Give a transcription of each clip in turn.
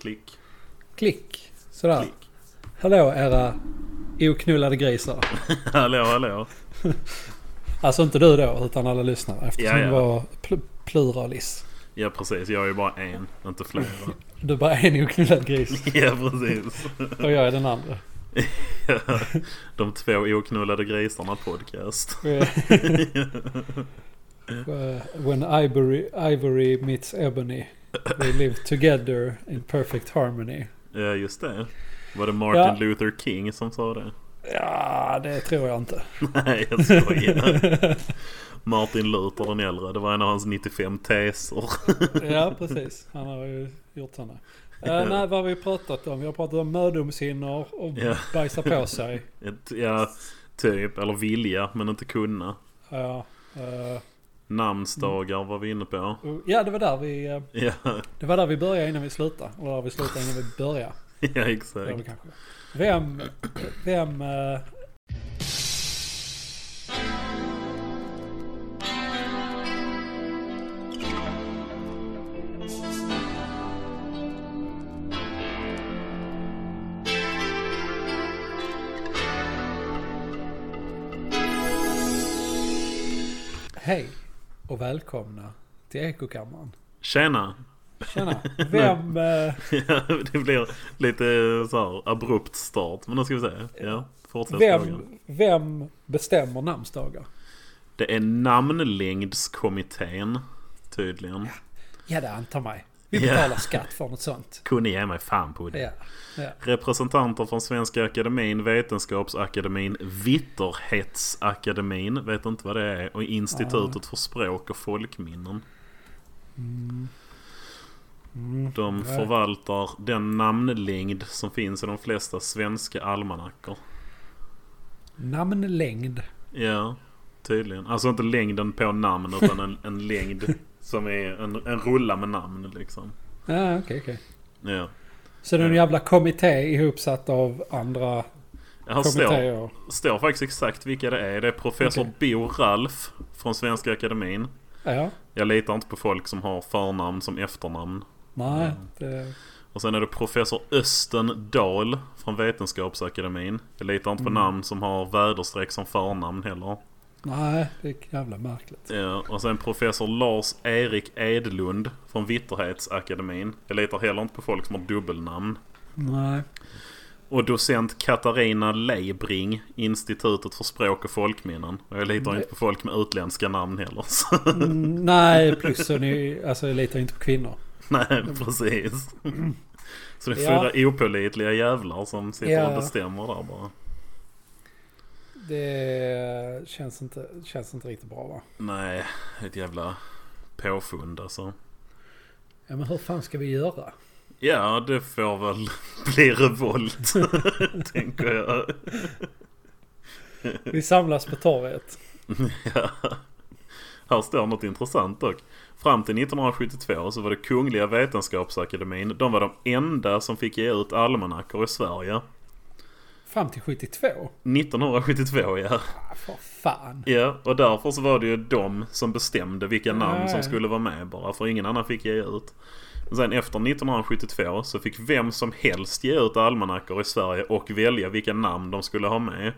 Klick. Klick. Sådär. Klick. Hallå era oknullade grisar. hallå, hallå. Alltså inte du då, utan alla lyssnare. Eftersom Ja, ja. det var pl- pluralis. Ja, precis. Jag är ju bara en, inte flera. Du är bara en oknullad gris. ja, precis. Och jag är den andra. De två oknullade grisarna podcast. When ivory, ivory meets ebony. We live together in perfect harmony. Ja, just det. Var det Martin Ja. Luther King som sa det? Ja, det tror jag inte. Nej, jag skojar. Martin Luther den äldre. Det var en av hans 95 teser. Ja, precis. Han har ju gjort sådana. Uh, nej, vad har vi pratat om? Vi har pratat om mödomshinnor och Ja. bajsa på sig. Ett, ja, typ. Eller vilja, men inte kunna. Ja, eh, Namnsdagar var vi inne på. ja, det var där vi... eh, Ja, Det var där vi började innan vi slutade. Eller där vi slutade innan vi började. ja exakt. det kanske. Vem... Vem... eh, Hej och välkomna till Ekokammaren. Tjena! Tjena! Vem... eh, Ja, det blir lite så här abrupt start. Men då ska vi se. Ja, fortsätt Vem, frågan. vem bestämmer namnsdagar? Det är namnlängdskommittén. Tydligen. Ja, det antar mig. Vi betalar skatt för något sånt. Kunde ge mig fan på det. Ja. ja. Representanter från Svenska Akademin, Vetenskapsakademin, Vitterhetsakademin, vet inte vad det är, och Institutet för språk och folkminnen. Mm, De Ja. förvaltar den namnlängd som finns i de flesta svenska almanackor. Namnlängd. Ja, tydligen. Alltså inte längden på namn utan en, en längd som är en, en rulla med namn liksom. Ja, okej, okej. Ja. Så det är en jävla kommitté ihopsatt av andra Här står, står faktiskt exakt vilka det är. Det är professor Okej. Bo Ralf från Svenska Akademin. Ja, Jag litar inte på folk som har förnamn som efternamn. nej. Det, Och sen är det professor Östen Dahl från Vetenskapsakademin. Jag litar inte på Mm. namn som har väderstreck som förnamn heller. Nej, det är jävla märkligt. Ja, och sen professor Lars Erik Edlund från Vitterhetsakademin. Jag litar heller inte på folk som har dubbelnamn. Nej. Och docent Katarina Leibring, Institutet för språk och folkminnen. Och jag litar inte på folk med utländska namn heller. Mm, nej, plus så ni, alltså jag litar inte på kvinnor. nej, precis. Så det är Ja. fyra opålitliga jävlar som sitter Ja. och bestämmer där bara. Det känns inte, känns inte riktigt bra va? Nej, ett jävla påfund alltså. Ja men hur fan ska vi göra? Ja, det får väl bli revolt. tänker jag. Vi samlas på torget. Ja. Här står något intressant dock. Fram till 1972 så var det Kungliga Vetenskapsakademin. De var de enda som fick ge ut almanackor i Sverige. Fram till 72? 1972 ja. Ah, för fan. Ja, och därför så var det ju de som bestämde vilka namn som skulle vara med bara. För ingen annan fick ge ut. Sen efter 1972 så fick vem som helst ge ut almanackor i Sverige och välja vilka namn de skulle ha med.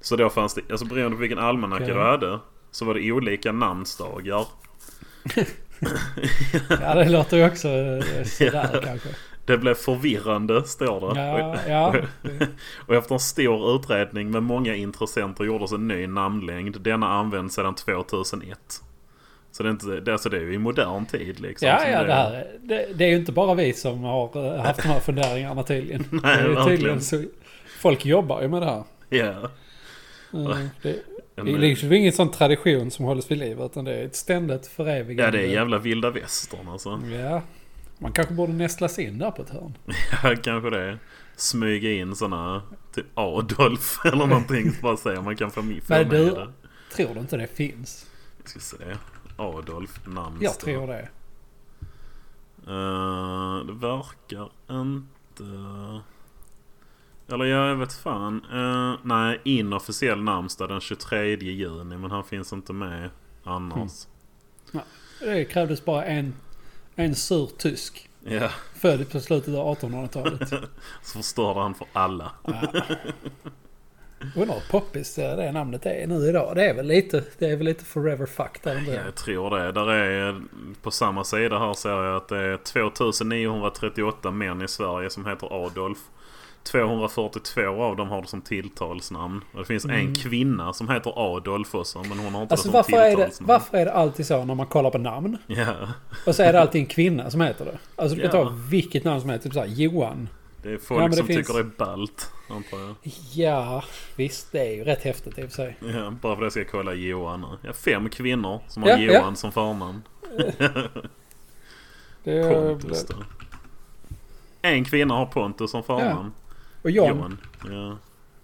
Så då fanns det, alltså beroende på vilken almanacka Okej. du hade, så var det olika namnsdagar. Ja det låter ju också eh, sådär Ja. kanske. Det blev förvirrande, står det. Ja, ja. Och efter en stor utredning med många intressenter gjordes en ny namnlängd. Denna används sedan 2001. Så det är, inte, det, alltså det är ju i modern tid liksom. Ja, ja det det är. här är- det, det är ju inte bara vi som har eh, haft de här funderingarna tydligen. Nej, det ju tydligen så, folk jobbar ju med det här. Ja. Eh, Det, En- det är liksom ingen sån tradition som hålls vid liv utan det är ett ständigt förevigande. Ja, det är jävla vilda västern alltså. Ja. Man kanske borde nästla sig in där på ett hörn. Ja, kanske det. Smyga in såna typ Adolf eller någonting. Bara säga man kan få med, Men du- det. Tror du inte det finns? Jag ska se. Adolf namnsdag. Jag tror det. Eh, det verkar inte... Eller ja, jag vet fan. Eh, nej, inofficiell namnsdag den 23 juni. Men han finns inte med annars. Det krävdes bara en, en sur tysk. Ja, Född på slutet av 1800-talet. så förstörde han för alla. Ja. Undrar hur poppis det det namnet är nu idag. Det är väl lite, det är väl lite forever fucked inte? jag tror det. Där är, på samma sida här ser jag att det är 2938 män i Sverige som heter Adolf. 242 av dem har det som tilltalsnamn. Och det finns en Mm. kvinna som heter Adolf också. Men hon har inte Alltså det som varför är, det, tilltalsnamn. varför är det alltid så när man kollar på namn? Ja, Och så är det alltid en kvinna som heter det. Alltså du kan Ja. ta vilket namn som helst. Typ såhär Johan. det är folk Ja, det som finns- tycker det är ballt. Antar jag. Ja, visst. Det är ju rätt häftigt i och för sig. Ja, bara för ska jag kolla Johan nu. Ja, fem kvinnor som har Ja, Johan ja. som förnamn. Det, Pontus då. En kvinna har Pontus som förnamn. Och John. John. Ja.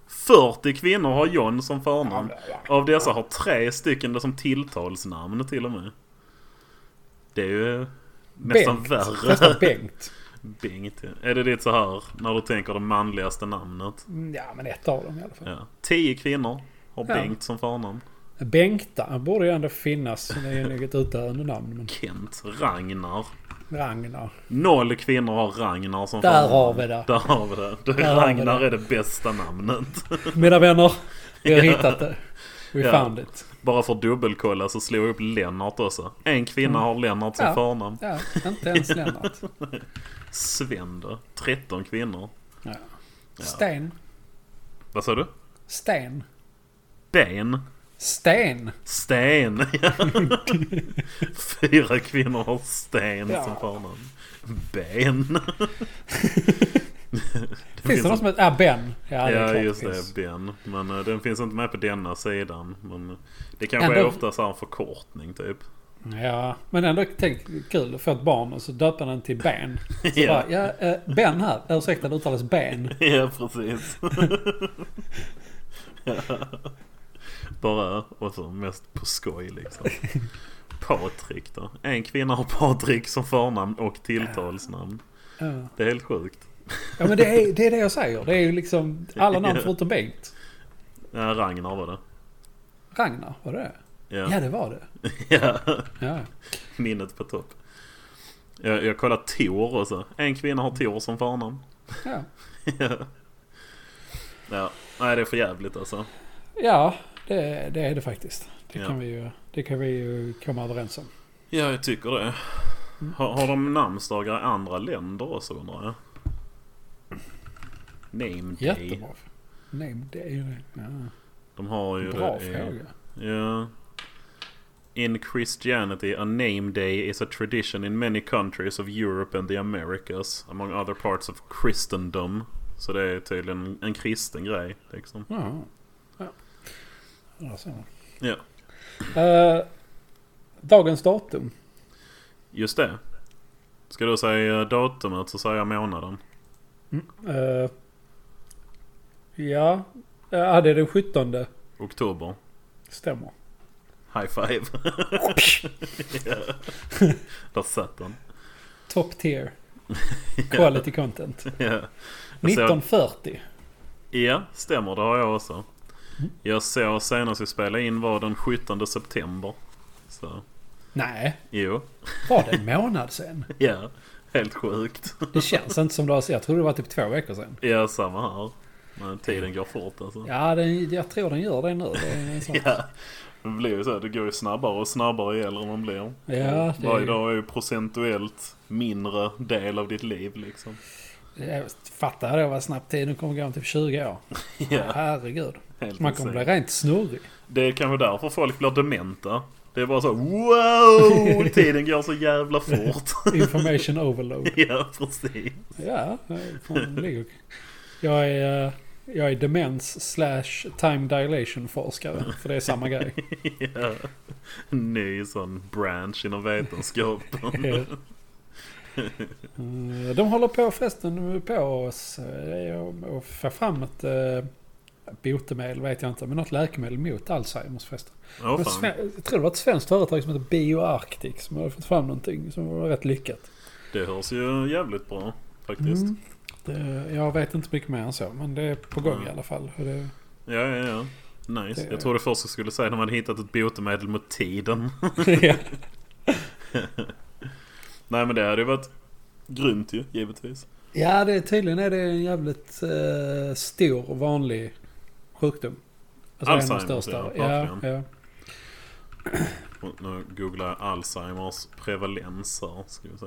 40 kvinnor har John som förnamn. Av dessa har tre stycken det som tilltalsnamn till och med. Det är ju nästan Bengt. värre. Nästan Bengt. Bengt. ja. Är det ditt så här när du tänker det manligaste namnet? Mm, Ja, men ett av dem i alla fall. Ja. Tio kvinnor har Ja. Bengt som förnamn. Bengta borde ju ändå finnas. Det är ju ett utdöende namn. Men Kent. Ragnar. Ragnar. Noll kvinnor har Ragnar som Där förnamn. har vi det. Där har vi det. det Där Ragnar det. är det bästa namnet. Mina vänner, vi har hittat det. We Ja. found it. Bara för att dubbelkolla så slog jag upp Lennart också. En kvinna har Lennart som Mm. Ja. förnamn. Ja, inte ens Lennart. Sven då? 13 kvinnor. Ja. Sten. Vad sa du? Sten. Ben? Sten. Sten! Fyra kvinnor har Sten Ja. som förnamn. Ben? Finns det någon som heter... Ah, Ben. Ja, det är Ja klart just finns. det, Ben. Men eh, den finns inte med på denna sidan. Men det kanske Ändå- är ofta så en förkortning typ. Ja, men ändå tänk kul att få ett barn och så döpa den till Ben. Så Ja. bara, ja, eh, Ben här. Ursäkta, det uttalas Ben. Ja, precis. Bara, och så mest på skoj liksom. Patrik då. En kvinna har Patrik som förnamn och tilltalsnamn. Ja, Det är helt sjukt. ja men det är, det är det jag säger. Det är ju liksom alla namn förutom Bengt. Ja, Ragnar var det. Ragnar, var det det? Ja. Ja, det var det. ja. Ja. Minnet på topp. Jag, jag kollar Tor också. En kvinna har Tor som förnamn. Ja, ja. ja. Nej, det är för jävligt alltså. ja det, det är det faktiskt. Det Ja. kan, vi ju, det kan vi ju komma överens om. Ja, jag tycker det. Har, har de namnsdagar i andra länder också undrar jag? Name Day. Jättebra. Är ju... Ja. De har ju Bra det i- fråga. Ja. In Christianity, a name day is a tradition in many countries of Europe and the Americas, among other parts of Christendom. Så det är tydligen en kristen grej liksom. Ja. Ja. Eh, dagens datum. just det. Ska du säga datumet så säger jag månaden. Uh, ja, ja, det är den 17. Oktober. Stämmer. High five. Där satt den. Top tier. Quality content. Ser- 1940. Ja, stämmer. Det har jag också. Jag såg senast vi spelade in var den 17 september. Så, Nej, jo. var det en månad sen? Ja, helt sjukt. Det känns inte som det så. Jag tror det var typ två veckor sen. Ja, samma här. Men tiden går fort alltså. Ja, den, jag tror den gör det nu. Det. Ja. Det blir ju så. Det går ju snabbare och snabbare ju äldre man blir. Ja, det Varje dag är ju procentuellt mindre del av ditt liv liksom. Jag fattar då vad snabbt tiden kommer gå om typ 20 år. Ja, Herregud. helt Man kommer bli rent snurrig. Det är kanske därför folk blir dementa. Det är bara så wow! Tiden går så jävla fort. Information overload. ja, precis. Ja, fan. Jag är, eh, jag är demens slash time dilation forskare. För det är samma grej. ja. Ny sån branch inom vetenskapen. Mm, De håller på förresten på oss och få fram ett eh, botemedel vet jag inte. Men något läkemedel mot Alzheimers förresten. Sve- jag tror det var ett svenskt företag som heter BioArctic som har fått fram någonting som var rätt lyckat. Det hörs ju jävligt bra faktiskt. Mm. Det, jag vet inte mycket mer än så men det är på gång Mm. i alla fall. Det, Ja, ja, ja. Nice. Det- Jag trodde först jag skulle säga att de hade hittat ett botemedel mot tiden. ja. Nej men det hade ju varit Grymt ju, givetvis. Ja, det, tydligen är det en jävligt eh, stor och vanlig sjukdom. Alltså en av de största. ja, ja, verkligen. ja. Och Nu googlar jag Alzheimers prevalens här, ska vi se.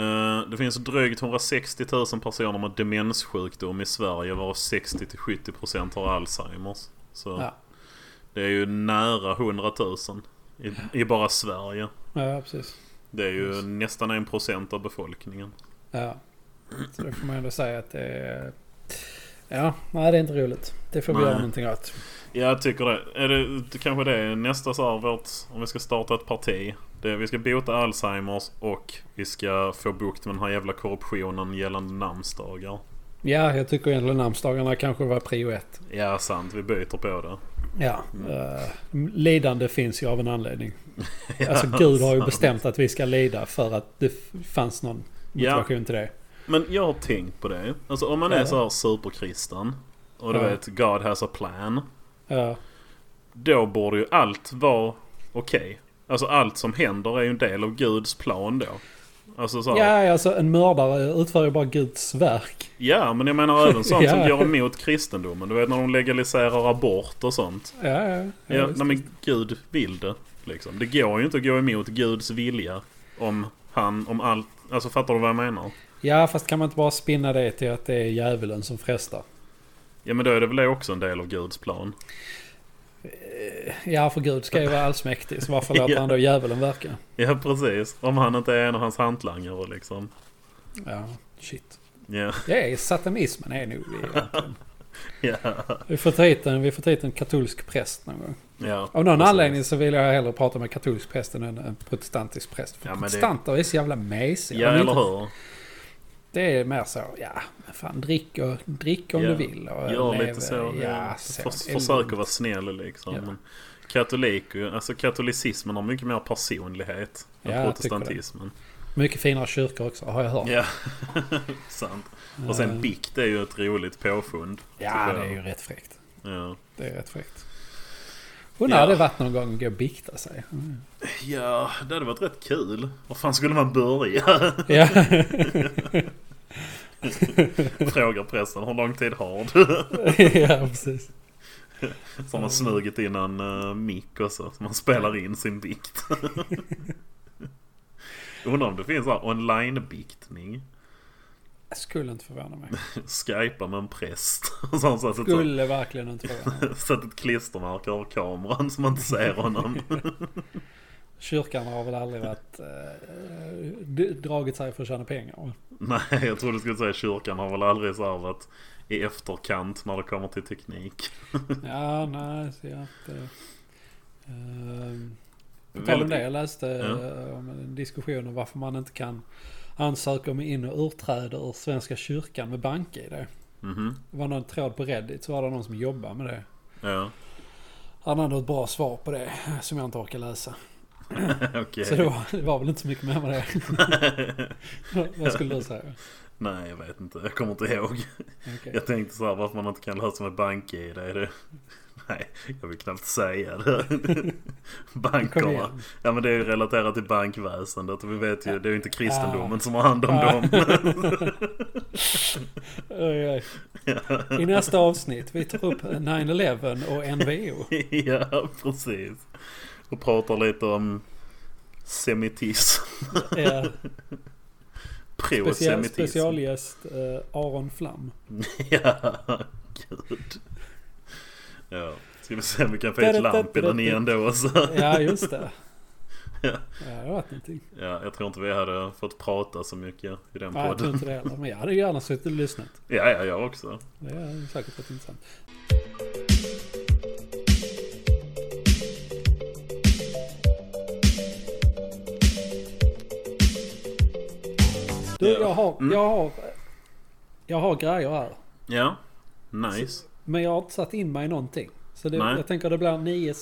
Eh, Det finns drygt 160 000 personer med demenssjukdom i Sverige varav 60-70% har Alzheimers. Så Ja. det är ju nära 100 000 i, i bara Sverige. ja, precis. Det är ju nästan en procent av befolkningen. Ja. Så det får man ändå säga att det är... Ja, nej det är inte roligt. Det får vi Nej. göra någonting åt. Jag tycker det. Är det, det kanske det är nästa så här vårt, om vi ska starta ett parti. Det, vi ska bota Alzheimers och vi ska få bukt med den här jävla korruptionen gällande namnsdagar. Ja, jag tycker egentligen namnsdagarna kanske var prio ett. Ja, sant. Vi byter på det. Ja. Mm. eh, lidande finns ju av en anledning. Alltså Gud har ju bestämt att vi ska lida för att det fanns någon motivation till det. Men jag har tänkt på det. Alltså om man är Ja. så här superkristen. Och du Ja. vet, God has a plan. Ja, Då borde ju allt vara okej. Alltså allt som händer är ju en del av Guds plan då. Alltså så här, ja alltså en mördare utför ju bara Guds verk. Ja, men jag menar även sånt som Ja. går emot kristendomen. Du vet när de legaliserar abort och sånt. Ja, ja. ja, Ja, nej, men Gud vill det. Liksom. Det går ju inte att gå emot Guds vilja. Om han, om allt. Alltså fattar du vad jag menar? ja, fast kan man inte bara spinna det till att det är djävulen som frestar? Ja men då är det väl också en del av Guds plan. Ja, för Gud ska ju vara allsmäktig. Så varför låter Ja. han då djävulen verka? Ja precis. Om han inte är en av hans hantlangare liksom. Ja, shit. Ja. Ja, satanismen är nog egentligen. Ja. Vi får ta hit en, vi får ta hit en katolsk präst någon gång. ja Av någon precis. anledning så vill jag hellre prata med katolsk präst än en, protestantisk präst. För Ja, men det- protestanter är så jävla mesiga. Ja eller hur? Det är mer så, ja, fan drick, och, drick om Ja, du vill. Och Gör lev- lite så. Ja, så. för, försök att vara snäll liksom. Ja. Men katolik, alltså katolicismen har mycket mer personlighet än Ja, protestantismen. Mycket finare kyrkor också, har jag hört. Ja, sant. Och sen bikt är ju ett roligt påfund. Ja, det är ju rätt fräckt. Ja. Det är rätt fräckt. Undrar Ja. hade det varit någon gång att gå och bikta sig. Mm. ja, det hade varit rätt kul. Var fan skulle man börja? Ja. Frågar prästen, hur lång tid har du? ja, precis. Så har man smugit in en uh, mick också, så man spelar in sin bikt. Undrar om det finns så online-biktning. Jag skulle inte förvåna mig. Skypa med en präst. Så han satt ett, Skulle verkligen inte förvåna mig. satt ett klistermärke över kameran så man inte ser honom. Kyrkan har väl aldrig varit, eh, d- dragit sig för att tjäna pengar. Nej, jag trodde du skulle säga kyrkan har väl aldrig så här varit i efterkant när det kommer till teknik. Ja, nej, så jag inte... Uh, på tal om det, jag läste Ja. eh, om en diskussion om varför man inte kan ansöka om in och urträde ur Svenska kyrkan med bank-id. Mhm, Det var någon tråd på Reddit så var det någon som jobbar med det. ja. Han hade ett bra svar på det som jag inte orkar läsa. Okej. Så det var, det var väl inte så mycket mer med det. Vad skulle du säga? Nej, jag vet inte. Jag kommer inte ihåg. Okej. Jag tänkte så här, varför man inte kan lösa med bank-id. Är det... Nej, jag vill knappt säga det. Bankerna. Ja men det är ju relaterat till bankväsendet och vi vet ju, det är ju inte kristendomen Ah. som har hand om Ah. dem. Oj, oj. I nästa avsnitt, vi tar upp 9-11 och NVO. ja, precis. Och pratar lite om semitism. Ja, special, specialgäst eh, Aron Flam. Ja, gud. Ja, ska vi se om vi kan få hit Lampinen igen då så. Ja, just det. Ja. Ja, det har varit någonting. Ja, jag tror inte vi hade fått prata så mycket i den Nej, jag tror podden. inte det heller. Men jag hade gärna suttit och lyssnat. Ja, ja, jag också. Det är säkert varit intressant. Du, Ja. jag har, Mm. jag har, jag har grejer här. Ja, nice. Men jag har inte satt in mig i någonting. Så det, jag tänker det blir 9,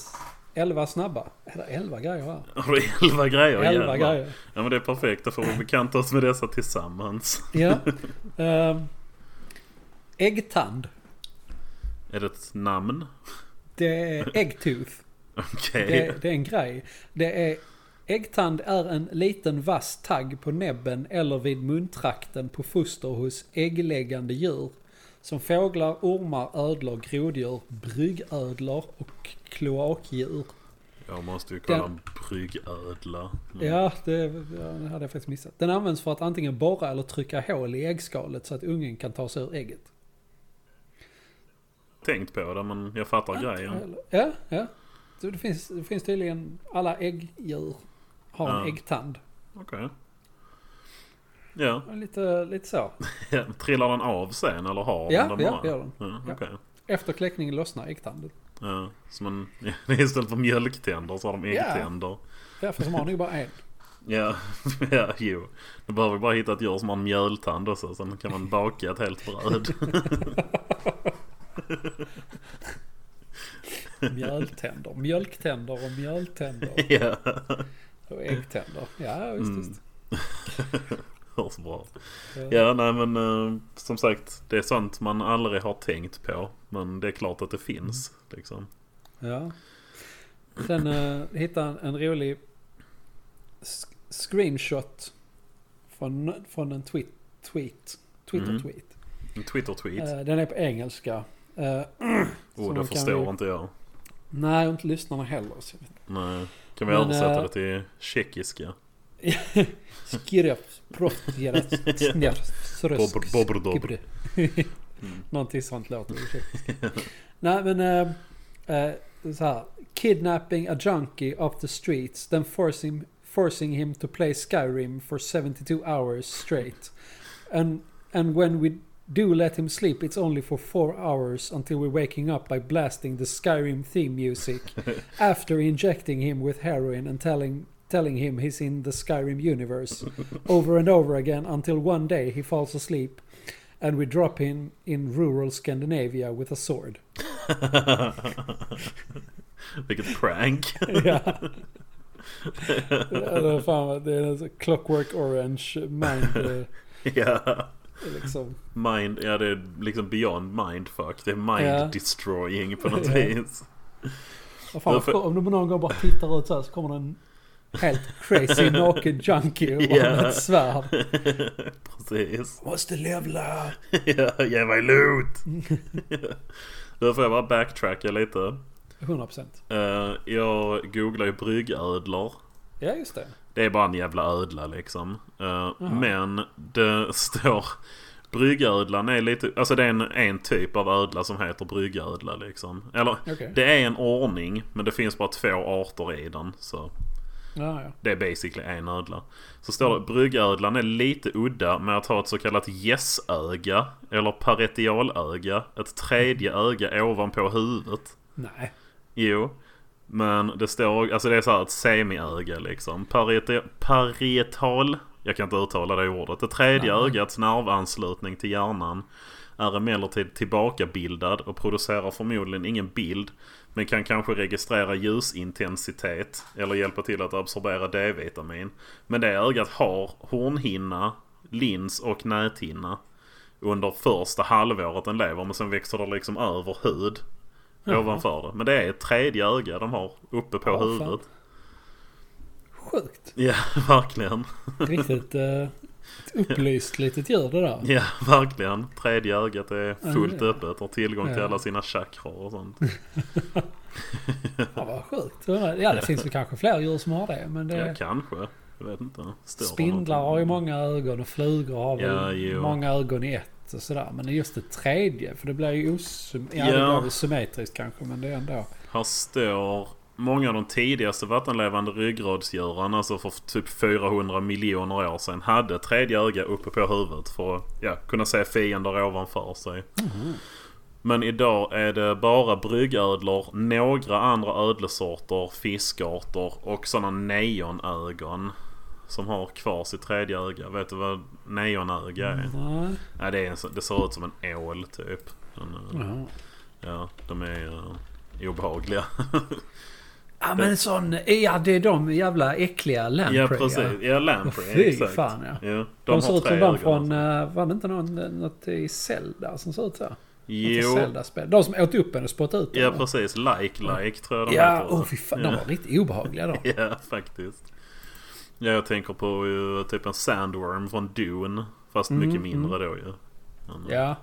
11 snabba. Eller 11 grejer här. Har du elva grejer? 11 Jävlar. grejer. Ja men det är perfekt, då får vi bekanta oss med dessa tillsammans. Ja. Ehm, äggtand. Är det ett namn? Det är äggtooth. Okej. Det, det är en grej. Det är Äggtand är en liten vass tagg på näbben eller vid muntrakten på foster hos äggläggande djur. Som fåglar, ormar, ödlor, groddjur, bryggödlor och kloakdjur. Jag måste ju kolla en bryggödla. Mm. Ja, det, ja, det hade jag faktiskt missat. Den används för att antingen borra eller trycka hål i äggskalet så att ungen kan ta sig ur ägget. Tänkt på det men jag fattar grejen. Ja, ja. Så det, finns, det finns tydligen, alla äggdjur har en Ja. äggtand. Okej. Ja. Lite, lite så. Trillar den av sen eller har Ja, den ja, bara? det gör den. Ja, Ja. okej. Efter kläckningen lossnar äggtanden. Ja, som en, istället för mjölktänder så har de Ja. äggtänder. Ja, för som har nog bara en. Ja, ja, jo. Då behöver vi bara hitta ett djur som har en mjöltand också. Sen kan man baka ett helt bröd. Mjöltänder, mjölktänder och mjöltänder ja, och äggtänder. Ja, visst, Mm. visst. hörs bra. Ja. Ja, nej men eh, som sagt. Det är sånt man aldrig har tänkt på. Men det är klart att det finns. Liksom. Ja. Sen uh, hittade han en rolig screenshot från, från en tweet, tweet, Twitter-tweet. En Twitter-tweet. Eh, den är på engelska. Uh, oh, det förstår vi- inte jag. nej, och inte lyssnarna heller. Så jag Nej. Kan vi Men, översätta eh, det till tjeckiska? Skirjap, proftjerat, snär, Bobr- bobr-dobr. Mm. Någonting sånt låter. Nej men, så här. Kidnapping a junkie off the streets, then forcing, forcing him to play Skyrim for 72 hours straight. And, and when we do let him sleep, it's only for four hours until we're waking up by blasting the Skyrim theme music after injecting him with heroin and telling telling him he's in the Skyrim universe over and over again until one day he falls asleep and we drop him in rural Scandinavia with a sword. Vilket prank. ja. Fan, det är en Clockwork Orange mind. eh, ja. Liksom. Mind, ja det är liksom beyond mindfuck. Det är mind Ja. destroying på något Ja. vis. Vad fan, Varför- om du någon gång bara tittar ut så här så kommer det en helt crazy naken junkie och med ett svärd. Precis. Måste levla! ja, ge mig loot! Då får jag bara backtracka lite. 100%. Uh, jag googlar ju bryggödlor. Ja, just det. Det är bara en jävla ödla liksom. Uh, men det står... Bryggödlan är lite... Alltså det är en, en typ av ödla som heter bryggödla liksom. Eller Okej. det är en ordning men det finns bara två arter i den. Så Ja, ja. det är basically en ödla. Så står det bryggödlan är lite udda med att ha ett så kallat gässöga. Eller paretialöga. Ett tredje öga ovanpå huvudet. Nej. Jo. Men det står, alltså det är så här ett semiöga liksom. Parieta, parietal, jag kan inte uttala det ordet. Det tredje Nej. ögats nervanslutning till hjärnan är emellertid tillbakabildad och producerar förmodligen ingen bild. Men kan kanske registrera ljusintensitet eller hjälpa till att absorbera D-vitamin. Men det ögat har hornhinna, lins och näthinna under första halvåret den lever. Men sen växer det liksom över hud Jaha. ovanför det. Men det är ett tredje öga de har uppe på fan. huvudet. Sjukt. Ja, verkligen. Riktigt ett upplyst litet djur det där. Ja, verkligen. Tredje ögat är fullt Ja. öppet och har tillgång till Ja. alla sina chakrar och sånt. Ja, vad sjukt. Ja, det finns väl kanske fler djur som har det. Men det, Ja, kanske. Jag vet inte. Står spindlar har ju många ögon och flugor har väl Ja, många ögon i ett och sådär. Men just det tredje, för det blir ju osym- ja, Ja. det blir symmetriskt kanske, men det är ändå... Här står många av de tidigaste vattenlevande ryggradsdjuren, alltså för typ 400 miljoner år sedan, hade tredje öga uppe på huvudet för att ja, kunna se fiender ovanför sig. Men idag är det bara bryggödlor, några andra ödlesorter, fiskarter och sådana neonögon som har kvar sitt tredje öga. Vet du vad neonöga är? Nej. Nej, det, är en, det ser ut som en ål typ. Eh, Jaha. ja, de är uh, obehagliga. Ja men sån, ja det är de jävla äckliga lamprey. ja, precis. Ja, lamprey. Fy exakt. fan ja. Ja, de, De, ser ut som de från, alltså. eh, var det inte någon, något i Zelda som ser ut så? Jo, Zelda-spel. De som åt upp en och spottade ut den, ja precis. Like-like tror jag de Ja, heter. åh fy fan. De var riktigt obehagliga då. Ja, faktiskt. Ja, jag tänker på ju typ en sandworm från Dune. Fast Mm, mycket mindre då ju. Men, Ja.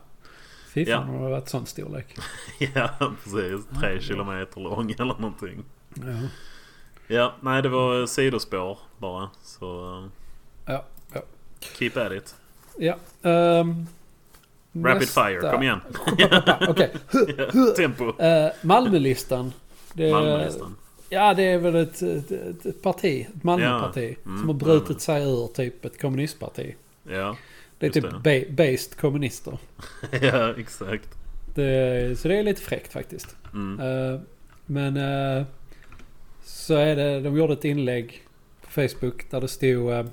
Fy Ja. fan om det har varit sån storlek. ja, precis. Tre kilometer lång eller någonting. Ja. Ja, nej det var sidospår bara. Så uh, Ja, ja. keep at it. ja. ehm, Rapid nästa- fire, kom igen. Okej. Ja, Tempo. Uh, Malmölistan. Det, Malmölistan. Ja, det är väl ett, ett, ett, parti. Ett Malmöparti. Ja, mm, som har brutit sig ur typ ett kommunistparti. Ja, Det är typ det. ba- based kommunister. ja exakt. Det, så det är lite fräckt faktiskt. Mm. Eh, men eh, så är det, de gjorde ett inlägg på Facebook där det stod eh,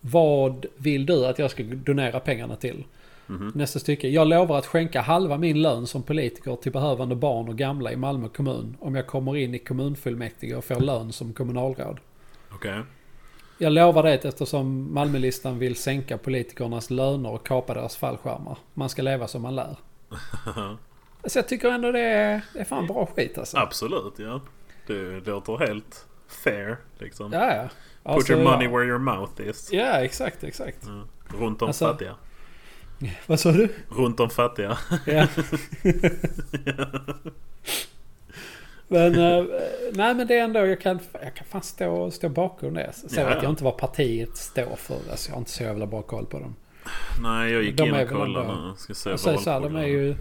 Vad vill du att jag ska donera pengarna till? Mhm. Nästa stycke. Jag lovar att skänka halva min lön som politiker till behövande barn och gamla i Malmö kommun om jag kommer in i kommunfullmäktige och får lön som kommunalråd. Okej. Jag lovar det eftersom Malmölistan vill sänka politikernas löner och kapa deras fallskärmar. Man ska leva som man lär. Så jag tycker ändå det är, det är fan bra skit alltså. Absolut, ja. Det låter helt fair liksom. Ja, ja. Put Alltså, your money ja. where your mouth is. Ja, exakt, exakt. Ja. Runt de Alltså- fattiga. Vad sa du? Runt de fattiga. Ja. men, eh, nej men det är ändå, jag kan, jag kan fan stå, stå bakom det. Så Ja, ja. jag inte vad partiet står för. Alltså jag har inte så jävla bra koll på dem. Nej, jag gick De in och kollade. Ska se Jag säger så här, de är ju...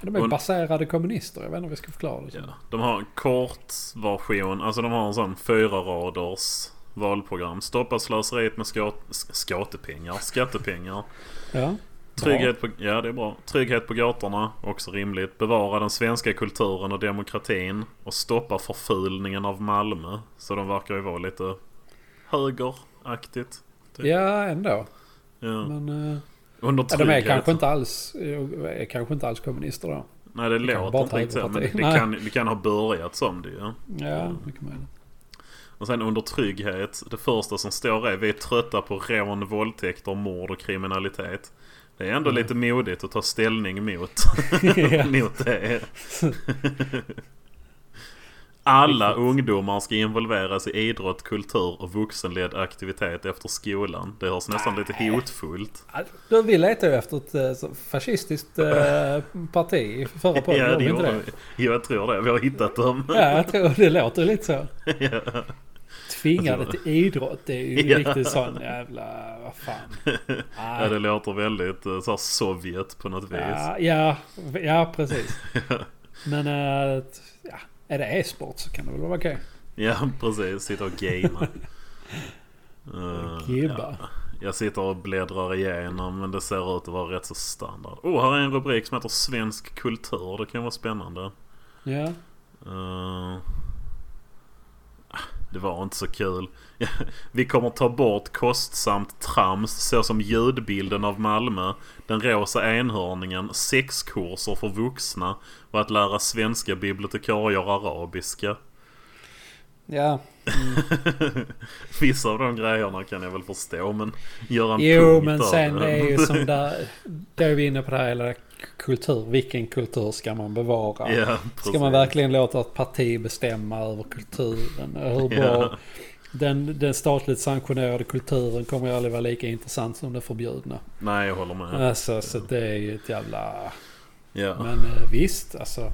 De är Och- baserade kommunister. Jag vet inte om vi ska förklara det. Ja, de har en kort version. Alltså de har en sån fyra raders valprogram. Stoppa slöseriet med skat, skatepengar. Skattepengar. Ja. Trygghet på, ja, det är bra. Trygghet på gatorna, också rimligt. Bevara den svenska kulturen och demokratin. Och stoppa förfulningen av Malmö. Så de verkar ju vara lite högeraktigt. Bra. Ja, ändå. Ja. Men... eh, Under Ja, de är trygghet. kanske inte alls, är kanske inte alls kommunister då. Nej, det Det låter inte riktigt så. Men det, Nej. kan, det kan ha börjat som det ju. Ja, mycket möjligt. Och sen under trygghet. Det första som står är vi är trötta på rån, våldtäkter, mord och kriminalitet. Det är ändå Mm. lite modigt att ta ställning mot, mot det. Alla ungdomar ska involveras i idrott, kultur och vuxenledd aktivitet efter skolan. Det hörs nästan lite hotfullt. Du, vi letar ju efter ett eh, fascistiskt eh, parti i förra podden. Ja, det gjorde vi. Jo, jag tror det. Vi har hittat dem. Ja, jag tror det låter lite så. Ja. Tvingade till idrott. Det är ju Ja. riktigt sån jävla... Vad fan. Ja, det låter väldigt eh, så här Sovjet på något vis. Ja, ja, ja, precis. Men ja, är det e-sport så kan det väl vara okej. Ja, precis. Sitta och gamea. Eh, Gibba. ja. Jag sitter och bläddrar igenom men det ser ut att vara rätt så standard. Oh, här är en rubrik som heter Svensk kultur. Det kan vara spännande. Ja. Eh, ah, det var inte så kul. Vi kommer ta bort kostsamt trams såsom ljudbilden av Malmö, den rosa enhörningen, sexkurser för vuxna och att lära svenska bibliotekarier arabiska. Ja. Vissa av de grejerna kan jag väl förstå men göra en Jo, men sen det är ju som där... Då är vi inne på det här hela kultur. Vilken kultur ska man bevara? Ja, Ska man verkligen låta ett parti bestämma över kulturen? Hur bra Ja, den, den statligt sanktionerade kulturen kommer ju aldrig vara lika intressant som den förbjudna. nej, jag håller med. Alltså, så det är ju ett jävla... Ja. Men eh, visst, alltså.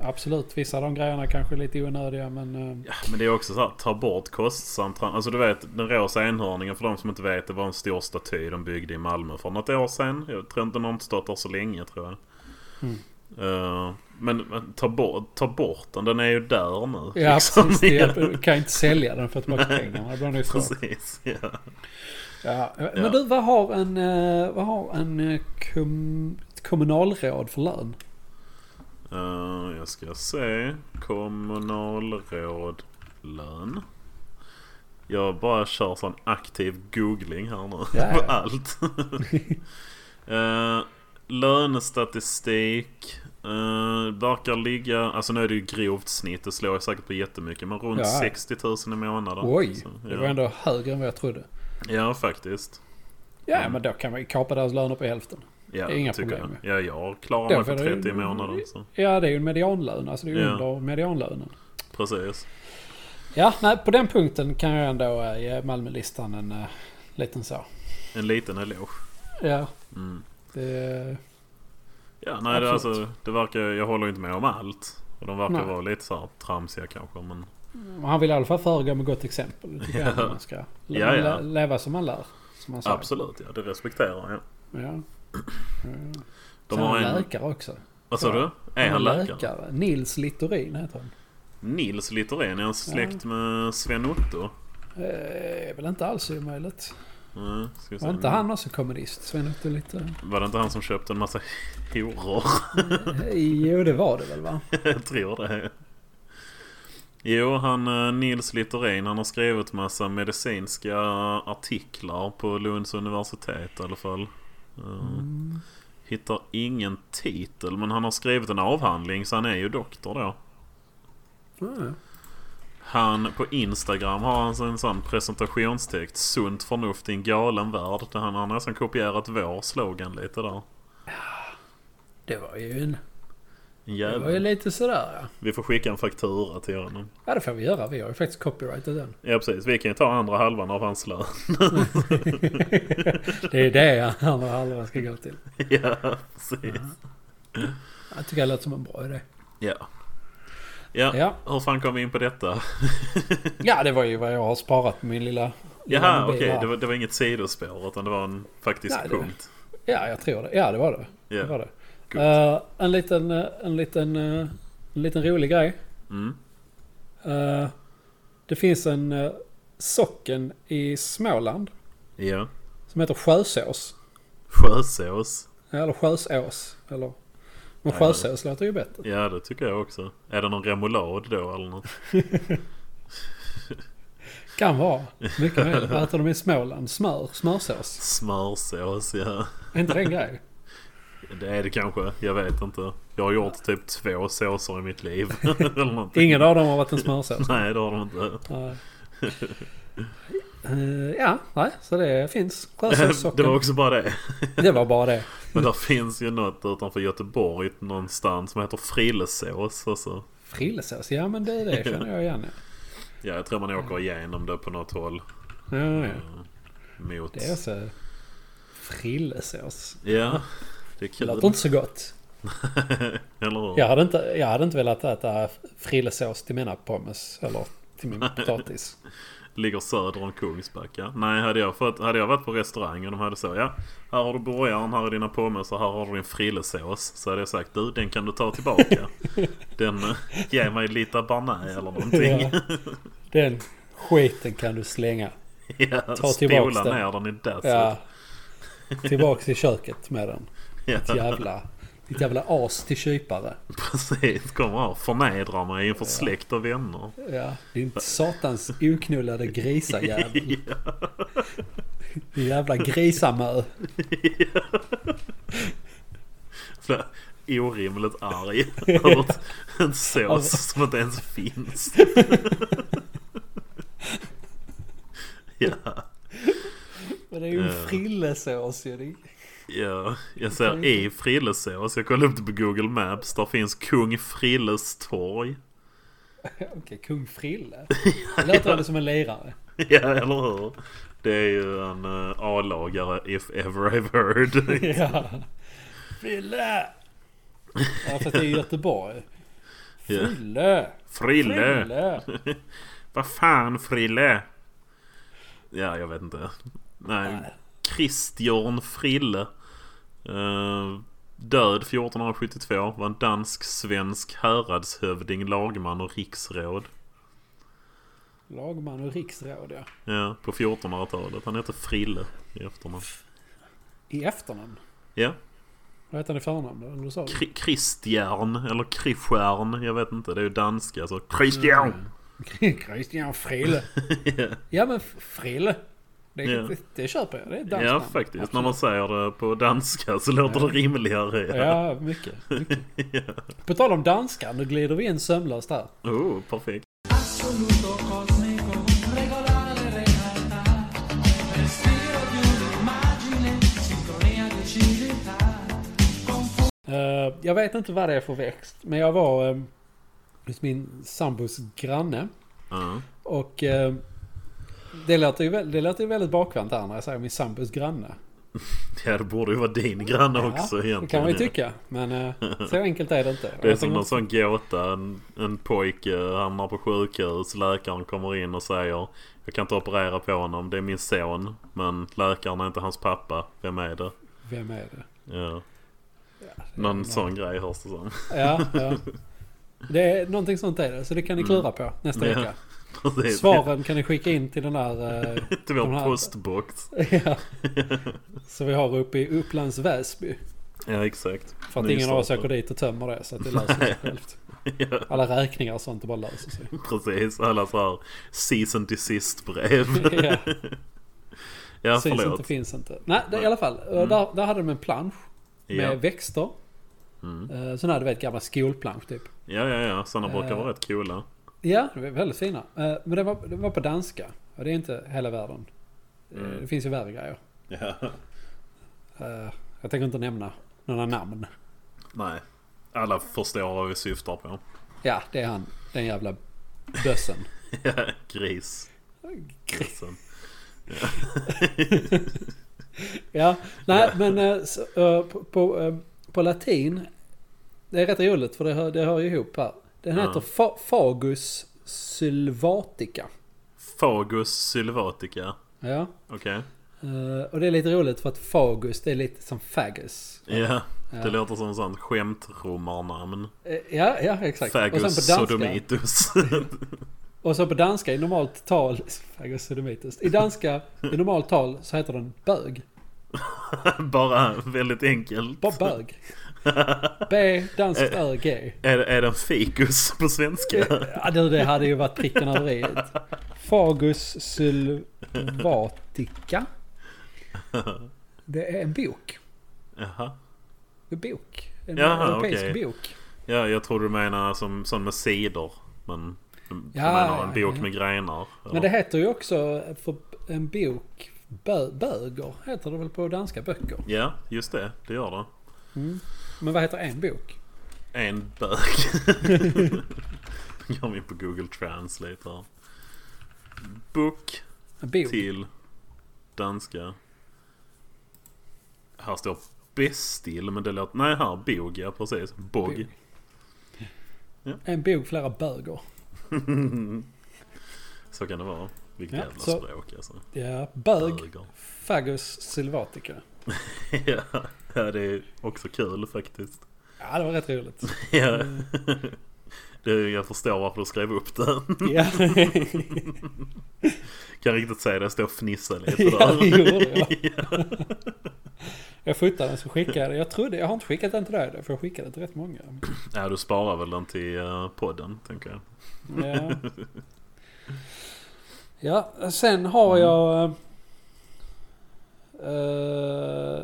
Absolut, vissa av de grejerna kanske är lite onödiga men... eh, Ja, men det är också så här, ta bort kostsamt trans- Alltså du vet, den rosa enhörningen för de som inte vet, det var en stor staty de byggde i Malmö för något år sedan. Jag tror inte inte stått där så länge tror jag. Mm. Eh, men men ta bort, ta bort den, den är ju där nu. Ja, liksom. precis. Det kan inte sälja den för att pengarna. Det blir nog svårt. Precis, ja. Ja. Ja. Men du, vad har en, eh, vad har en eh, kom, kommunalråd för lön? Eh, jag ska se. Kommunalråd lön. Jag bara kör sån aktiv googling här nu. Ja, på ja. allt. uh, lönestatistik. Uh, verkar ligga, alltså nu är det ju grovt snitt. Det slår ju säkert på jättemycket. Men runt Ja. 60 000 i månaden. Oj, Så, det ja. var ändå högre än vad jag trodde. ja, faktiskt. Ja, Mm. men då kan vi kapa deras löner på hälften. Ja, Det är inga problem jag. Ja, jag klarar Då mig på du- 30 i månaden. Så. Ja, det är ju en medianlön. Alltså det är ju Ja. under medianlönen. Precis. Ja, nej, på den punkten kan jag ändå eh, ge Malmölistan en uh, liten så. En liten eloge. Ja, Mm. det... Ja, nej det, alltså, det verkar, jag håller inte med om allt. Och de verkar Nej. vara lite så här tramsiga kanske men... Han vill i alla fall föregå med gott exempel. Det tycker jag Ja. man ska Ja, ja. leva som man lär. Som man. Absolut, ja det respekterar jag. Ja. De Sen har en... läkare också. Vad sa du? Är han läkare? Nils Littorin heter han. Nils Littorin, är han släkt med Sven Otto? Eh, är väl inte alls omöjligt. Se. Var inte han också kommunist? Sven Otto lite... Var det inte han som köpte en massa horor? Jo, det var det väl va? jag tror det. Jo, han eh, Nils Littorin han har skrivit massa medicinska artiklar på Lunds universitet i alla fall. Mm. Hittar ingen titel men han har skrivit en avhandling så han är ju doktor då. Ja, Han på Instagram har han en sån presentationstext Sunt förnuft i en galen värld. Där han har nästan kopierat vår slogan lite där. det var ju en... En Det var ju lite sådär ja. Vi får skicka en faktura till honom. Ja, det får vi göra. Vi har ju faktiskt copyrightat den. Ja precis, vi kan ju ta andra halvan av hans lön. Det är det andra halvan ska gå till. ja, precis. Jag tycker det låter som en bra idé. Ja. Ja, Ja, hur fan kom vi in på detta? ja det var ju vad jag har sparat på min lilla... lilla Jaha, okej. här. Det, var, det var inget sidospår utan det var en faktisk Nej, det- punkt. Ja, jag tror det. Ja, det var det. Ja, det, var det. Eh, en liten, eh, en liten, eh, en liten rolig grej. Mm. Eh, det finns en uh, socken i Småland Ja. som heter Sjösås. Sjösås. Eller Sjösås. Eller... Men. Sjösås låter ju bättre. Ja, det tycker jag också. Är det någon remoulad då eller något? Kan vara. Mycket möjligt. Vad äter de i Småland? Smör? Smörsås? Smörsås, ja. Är inte det en grej? Det är det kanske. Jag vet inte. Jag har gjort typ två såser i mitt liv. Ingen av dem har varit en smörsås? Nej, det har de inte. Nej. Eh, ja, nej, så det finns. Det var också bara det. Det var bara det. Men där finns ju något utanför Göteborg någonstans som heter frillesås. Alltså. Frillesås, ja men det, det känner jag igen. Ja, jag tror man åker igenom det på något håll. Ja, ja, eh, Mot... Det är alltså frillesås. Ja, det är Det kul. låter inte så gott. Eller hur? Jag hade inte, jag hade inte velat äta frillesås till mina pommes eller till min potatis. Ligger söder om Kungsbacka. Nej, hade jag, fått, hade jag varit på restaurang och de hade så ja. Här har du burgaren, här är dina pommes och här har du din frillesås. Så hade jag sagt du, den kan du ta tillbaka. den, eh, ge mig lite barnä eller någonting. Ja. Den skiten kan du slänga. Ja, Ta tillbaks spola den. ner den i dasset. Ja. Tillbaks i köket med den. Ja, Ditt jävla, ditt jävla as till kypare. precis. Kommer och förnedrar mig inför släkt och vänner. Ja, din satans oknullade grisajävel. Din jävla grisamö. För orimligt arg över ett- en sås som inte ens finns. ja, Men det är ju en Ja. frillesås ju. Ja, jag ser i frillesås. Jag kollade upp det på Google Maps. Där finns Kung Frilles torg. Okej, kung Frille. Det låter ändå som en lirare. Ja, eller hur? Det är ju en uh, A-lagare if ever I've heard. Ja. Frille! Ja, fast det är i Göteborg. Ja. Frille! Frille! Frille! Vad fan Frille? Ja, jag vet inte. Nej, Nej. Christian Frille. Eh, död 1472. Var en dansk-svensk häradshövding, lagman och riksråd. Lagman och riksråd ja. Ja, på 1400-talet. Han hette Frille i efternamn. I efternamn. Ja, Vad heter han i förnamn då? Kri- Christian eller Kristian. Jag vet inte, det är ju danska så. Christian! Christian Frille. ja, Ja men Frille. Det, Ja. det, det köper jag. Det är danskt ja faktiskt. När Absolut. man säger det på danska så låter det rimligare. Ja, mycket. mycket. ja. På tal om danska, nu glider vi in sömlöst här. Oh, perfekt. Eh, jag vet inte vad det är för växt. Men jag var uh, hos min sambos granne. Ja. Och eh, det låter ju det låter ju väldigt bakvänt här när jag säger min sambos granne. Ja, det borde ju vara din granne Ja, också egentligen. Det kan man ju ja. tycka. Men eh, så enkelt är det inte. Det är Jag som någon sån gåta. En, en pojke hamnar på sjukhus. Läkaren kommer in och säger Jag kan inte operera på honom. Det är min son. Men läkaren är inte hans pappa. Vem är det? Vem är det? Ja. det är Någon någon- sån grej hörs det som. Ja, ja. Det är någonting sånt är det. Så det kan ni klura på nästa Ja. vecka. Precis. Svaren kan ni skicka in till den där... eh, Till vår här- postbox. ja. Så vi har uppe i Upplands Väsby. Ja exakt. För att ingen av oss åker dit och tömmer det. Så att det löser sig självt. Ja, Alla räkningar och sånt det bara löser sig. precis. Alla så här season to sist brev. Ja. ja Syns förlåt. inte, finns inte. Nej, det, i alla fall. eh, Mm. Där, där hade de en plansch med Ja. växter. Mm. Uh, sådana här du vet gamla skolplansch typ. ja, ja, ja. Sådana brukar Eh. vara rätt coola. Ja, de är väldigt fina. Eh, men det var, det var på danska. Och det är inte hela världen. Eh, Mm. Det finns ju värre grejer. Ja. Eh, jag tänker inte nämna några namn. Nej. Alla förstår vad vi syftar på. Ja, det är han. Den jävla bössen. Ja, gris. Grisen. Ja, nej men eh, så, på, på, på latin. Det är rätt roligt för det hör, det hör ju ihop här. Den Ja. heter fa, Fagus sylvatica. Fagus sylvatica. Ja. Okej. eh, och det är lite roligt för att Fagus det är lite som Fagus. Ja. Ja. Det låter som en sån skämtromarnamn. Eh, Ja, ja exakt. Fagus och sen på danska. sodomitus. Och så på danska i normalt tal. Fagus sodomitus. I danska i normalt tal så heter den bög. Bara väldigt enkelt. Bara bög. B, danskt Ö, G. Är, är det fikus på svenska? Ja du, det hade ju varit pricken över i. Fagus sylvatica. Det är en bok. Jaha. En bok. En Jaha, europeisk okej. bok. Ja, jag tror du menar som sån med sidor. Men Ja, menar en bok ja. med grenar? Men det heter ju också för en bok. Bö, böger heter det väl på danska böcker. Ja, just det. Det gör det. Men vad heter en bok? En bög. Går vi på Google Translate här. Book till danska. Här står bestil men det låter... Nej här, bog ja precis. Bog. En bok flera böger. Så kan det vara. Vilket Ja, jävla så- språk alltså. Ja, bög. Böger. Fagus sylvatica. ja, ja, det är också kul faktiskt. Ja, det var rätt roligt. Ja. Det, jag förstår varför du skrev upp det. Ja, Kan riktigt säga det, jag står och fnissar lite ja det där. gjorde jag. Jag fotade den så skickade jag den. Jag trodde, jag har inte skickat den till dig för jag skickade den till rätt många. Ja, du sparar väl den till eh, podden, tänker jag. Ja. Ja, sen har jag... eh,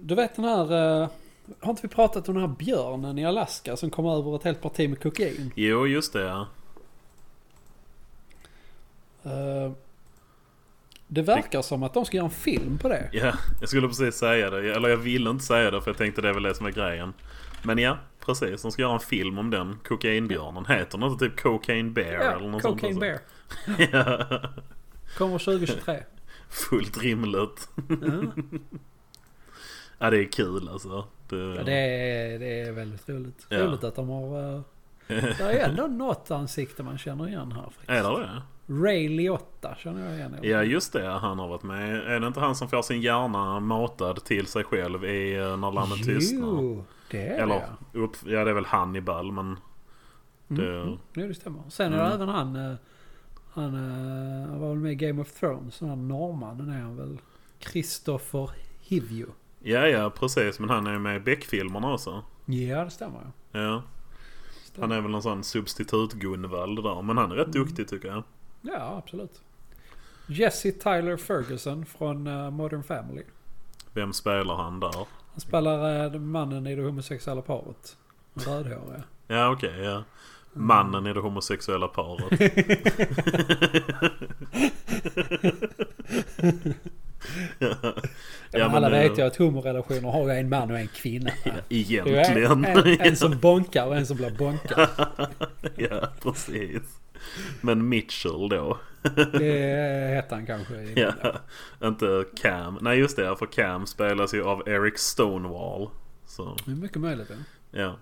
du vet den här... eh, har inte vi pratat om den här björnen i Alaska som kom över ett helt parti med kokain? Jo, just det ja. Eh, det verkar som att de ska göra en film på det. Ja, jag skulle precis säga det. Eller jag ville inte säga det för jag tänkte det är väl det som är grejen. Men ja, precis. De ska göra en film om den. Kokainbjörnen. Heter den inte typ Cocaine Bear eller Ja, något Cocaine sånt? Bear. Bear. ja, Kommer 2023. fullt rimligt. Ja. Ja, det är kul alltså. Det, Ja, det, är, det är väldigt roligt. Ja. Roligt att de har... eh, det är ändå något ansikte man känner igen här faktiskt. Är det det? Ray Liotta känner jag igen. Ja just det, han har varit med. Är det inte han som får sin hjärna matad till sig själv i eh, När lammen tystnar? Jo, det är Eller det upp, ja det är väl Hannibal men det... Mm, mm. Det stämmer. Sen är det Mm. även han... eh, Han, han var väl med i Game of Thrones. Den här norrmannen är han väl. Christopher Hivju. Ja ja precis men han är ju med i Beck-filmerna också. Ja, det stämmer ja. Stämmer. Han är väl någon sån substitut Gunvald där. Men han är rätt Mm. duktig tycker jag. Ja, absolut. Jesse Tyler Ferguson från eh, Modern Family. Vem spelar han där? Han spelar eh, mannen i det homosexuella paret. Rödhåriga. Ja okej ja. Mannen i det homosexuella paret. ja, Ja, alla vet ju att homorelationer har en man och en kvinna. Ja, Det är egentligen. en, en, en som bonkar och en som blir bonkad. ja precis. Men Mitchell då. Det hette han kanske. Ja, inte Cam. Nej just det, för Cam spelas ju av Eric Stonewall. Så Det är mycket möjligt. Ja, ja,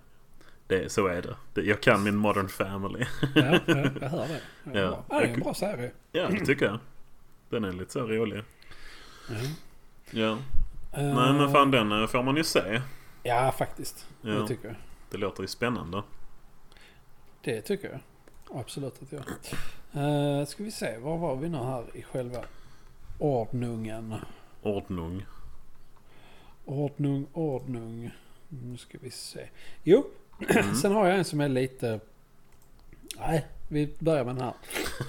det, så är det. det. Jag kan min Modern Family. ja, ja jag hör det. Ja, Ja. bra. ja, det är en bra serie. ja, det tycker jag. Den är lite så rolig. Ja. Eh, Nej men fan den eh, får man ju se. Ja, faktiskt. Ja. Det tycker jag. Det låter ju spännande. Det tycker jag. Absolut att jag. Uh, ska vi se, var var vi nu här i själva ordningen? Ordnung. Ordnung, ordnung. Nu ska vi se. Jo, Mm. sen har jag en som är lite... Nej, vi börjar med den här.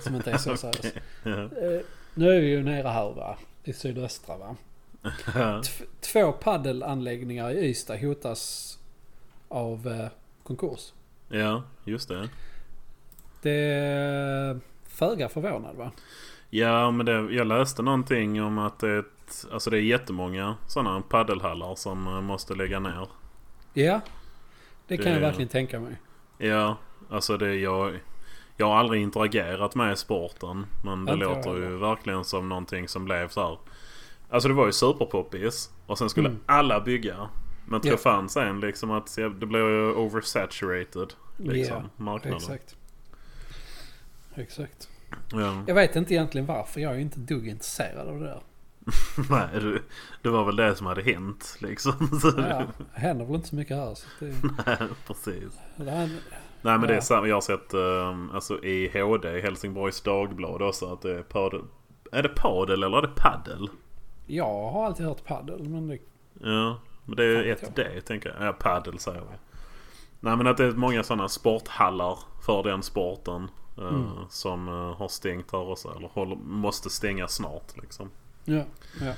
Som inte är så seriös. Ja. Eh, nu är vi ju nere här va? I sydöstra va? Tv- två paddelanläggningar i Ystad hotas av eh, konkurs. ja, just det. Det är föga förvånad va? Ja, men det, jag läste någonting om att det är, ett, alltså det är jättemånga sådana paddelhallar som eh, måste lägga ner. Ja, det kan Det- jag verkligen tänka mig. Ja, alltså det jag... Jag har aldrig interagerat med sporten. Men det Inte låter ju verkligen som någonting som blev så här. Alltså det var ju superpoppis. Och sen skulle Mm. alla bygga. Men tror Ja. fan sen liksom att det blev ju oversaturated. Liksom, Ja, marknaden. Exakt. Exakt. Ja. Jag vet inte egentligen varför. Jag är inte ett dugg intresserad av det där. Nej, det, det var väl det som hade hänt liksom. Så, Ja, det händer väl inte så mycket här. Så det, Nej, precis. det är, Nej men det är samma. Jag har sett um, alltså i HD, Helsingborgs Dagblad också att det är padel. Är det padel eller är det paddel? jag har alltid hört paddel men det, Ja, men det är ett D tänker jag. Ja, paddel säger vi. Nej men att det är många sådana sporthallar för den sporten. eh, Mm. Som eh, har stängt här också. Eller håller, måste stänga snart liksom. ja, ja.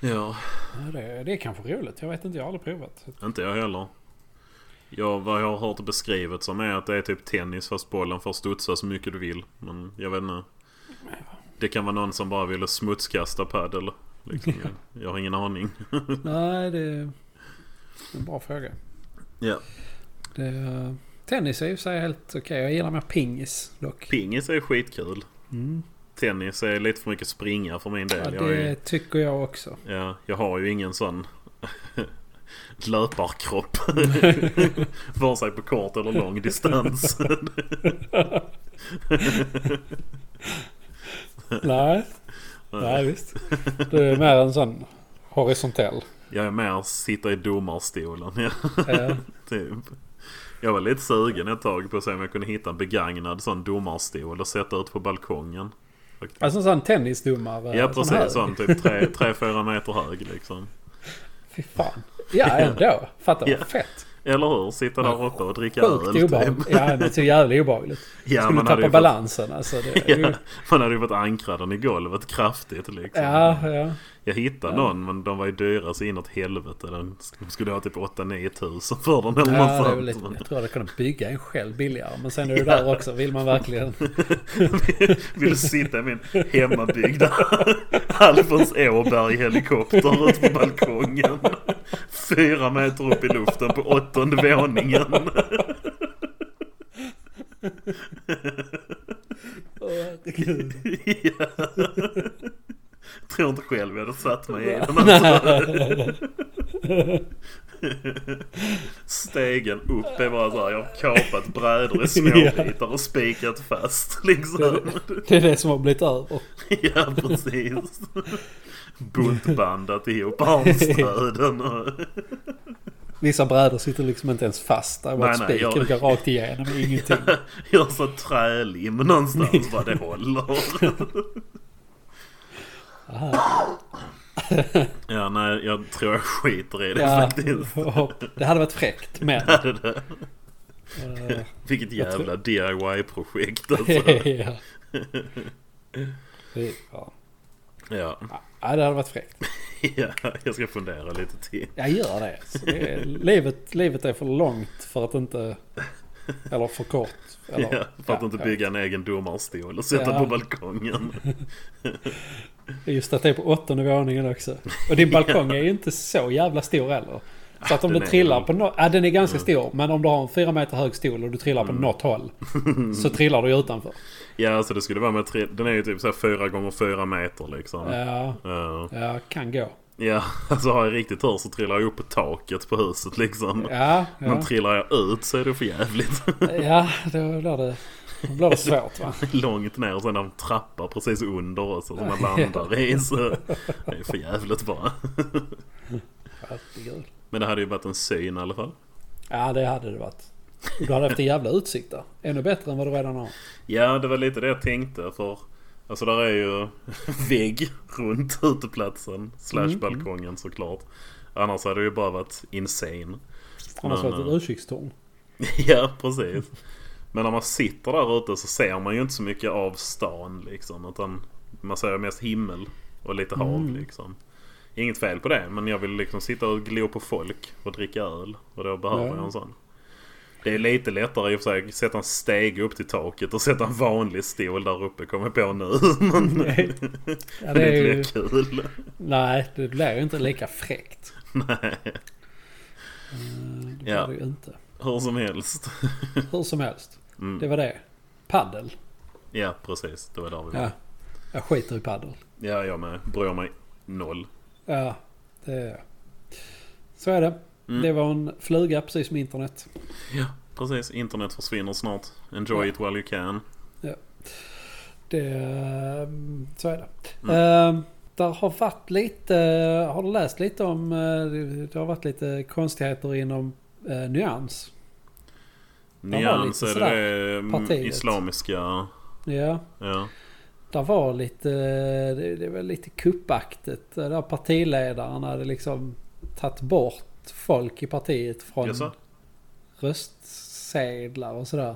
Ja, Ja, Det, det är kanske roligt. Jag vet inte, jag har aldrig provat. inte jag heller. Ja, vad jag har hört beskrivet som är att det är typ tennis fast bollen får studsa så mycket du vill. Men jag vet inte. Det kan vara någon som bara ville smutskasta padel. Liksom. Jag, jag har ingen aning. Nej, det är en bra fråga. Ja. Det, tennis är ju sig helt okej. Jag gillar mer pingis dock. Pingis är skitkul. Mm. Tennis är lite för mycket springa för min Ja, del. Jag, det är, tycker jag också. ja, jag har ju ingen sån löparkropp. Vare sig på kort eller lång distans. Nej, nej visst. Du är mer en sån horisontell. Jag är mer sitta i domarstolen. Ja, Ja. typ. Jag var lite sugen ett tag på att se om jag kunde hitta en begagnad sån domarstol och sätta ut på balkongen. Alltså en sån tennisdomare. ja sån precis, sån typ 3-4 meter hög liksom. Fy fan. Ja, ändå. Fattar Ja. vad fett. Eller hur? Sitta där uppe och dricka Sjukt öl obehagligt. Ja, det är så jävla obehagligt. Ja, Skulle tappa ju fått- balansen alltså. Det ju... Ja, man hade ju fått ankra den i golvet kraftigt liksom. Ja, ja. Jag hittade Ja. någon men de var ju dyra så inåt helvete. Den de skulle ha typ 8-9 tusen för den eller Ja, något sånt. lite, jag tror jag hade kunnat bygga en själv billigare. Men sen är det där också. Vill man verkligen... Vill du sitta i min hemmabyggda Alfons Åberg helikopter ute på balkongen? Fyra meter upp i luften på åttonde våningen. Åh, herregud. ja. Tror inte själv jag hade satt mig i den. Alltså. Stegen upp är bara så här, jag har kapat brädor i småbitar och spikat fast liksom. Det är det som har blivit över. Ja, precis. Buntbandat ihop armstöden. Vissa brädor sitter liksom inte ens fast. Där Nej, nej, jag- går rakt igenom. Ingenting. Gör så trälim någonstans bara det håller. Ja, nej, jag tror jag skiter i det Ja, faktiskt. det hade varit fräckt. Men... Det där. eh, Vilket Jag tror- jävla DIY-projekt alltså. ja. Det- ja. Ja, ja, det hade varit fräckt. ja, jag ska fundera lite till. Jag gör det. Det är, livet, livet är för långt för att inte... Eller för kort. Eller, Ja, för att ja, inte bygga en egen domarstol och sätta Ja. på balkongen. Just att det är på åttonde våningen också. Och din balkong är ju inte så jävla stor heller. Så att om du trillar på något... Ja, den är ganska stor. Men om du har en fyra meter hög stol och du trillar Mm. på något håll. Så trillar du ju utanför. Ja, alltså det skulle vara med tre... Den är ju typ så här fyra gånger fyra meter liksom. Ja, Ja. ja kan gå. Ja, alltså har jag riktigt tur så trillar jag upp på taket på huset liksom. Ja, Men ja. trillar jag ut så är det för jävligt. ja då blir det, då blir det svårt va. Långt ner och sen en trappa precis under också som man landar i. Så det är för jävligt bara. Herregud. Men det hade ju varit en syn i alla fall. Ja, det hade det varit. Och du hade haft en jävla utsikt där. Ännu bättre än vad du redan har. Ja, det var lite det jag tänkte för Alltså där är ju vägg runt uteplatsen Slash Mm. balkongen såklart Annars hade det ju bara varit insane Annars var det ett eh, utkikstorn. Ja, precis Men när man sitter där ute så ser man ju inte så mycket av stan liksom Utan man ser mest himmel och lite hav Mm. liksom Inget fel på det men jag vill liksom sitta och glo på folk och dricka öl Och då behöver Ja. jag en sån det är lite lättare i och för sig att sätta en steg upp till taket och sätta en vanlig stol där uppe kommer jag på nu. Men Nej. Ja, det det är inte ju, kul. nej, det blir ju inte lika fräckt. Nej, Eh, Det blir Ja. det ju inte. hur som helst. Hur som helst. Mm. Det var det. Paddel. Ja, precis. Det var där vi Ja. var. Jag skiter i paddel. Ja, jag med. Bryr mig noll. Ja, det... Så är det. Mm. Det var en fluga precis som internet. Ja, precis. Internet försvinner snart. Enjoy Ja. it while you can. Det... ehm, Så är det. Mm. Eh, där har varit lite... Har du läst lite om... eh, Det har varit lite konstigheter inom eh, Nyans. Nyans är det, det mm, islamiska... Ja. Ja. Det var lite... Det, det var lite kuppaktigt. Där partiledaren hade liksom tagit bort folk i partiet från Jaså? röstsedlar och sådär.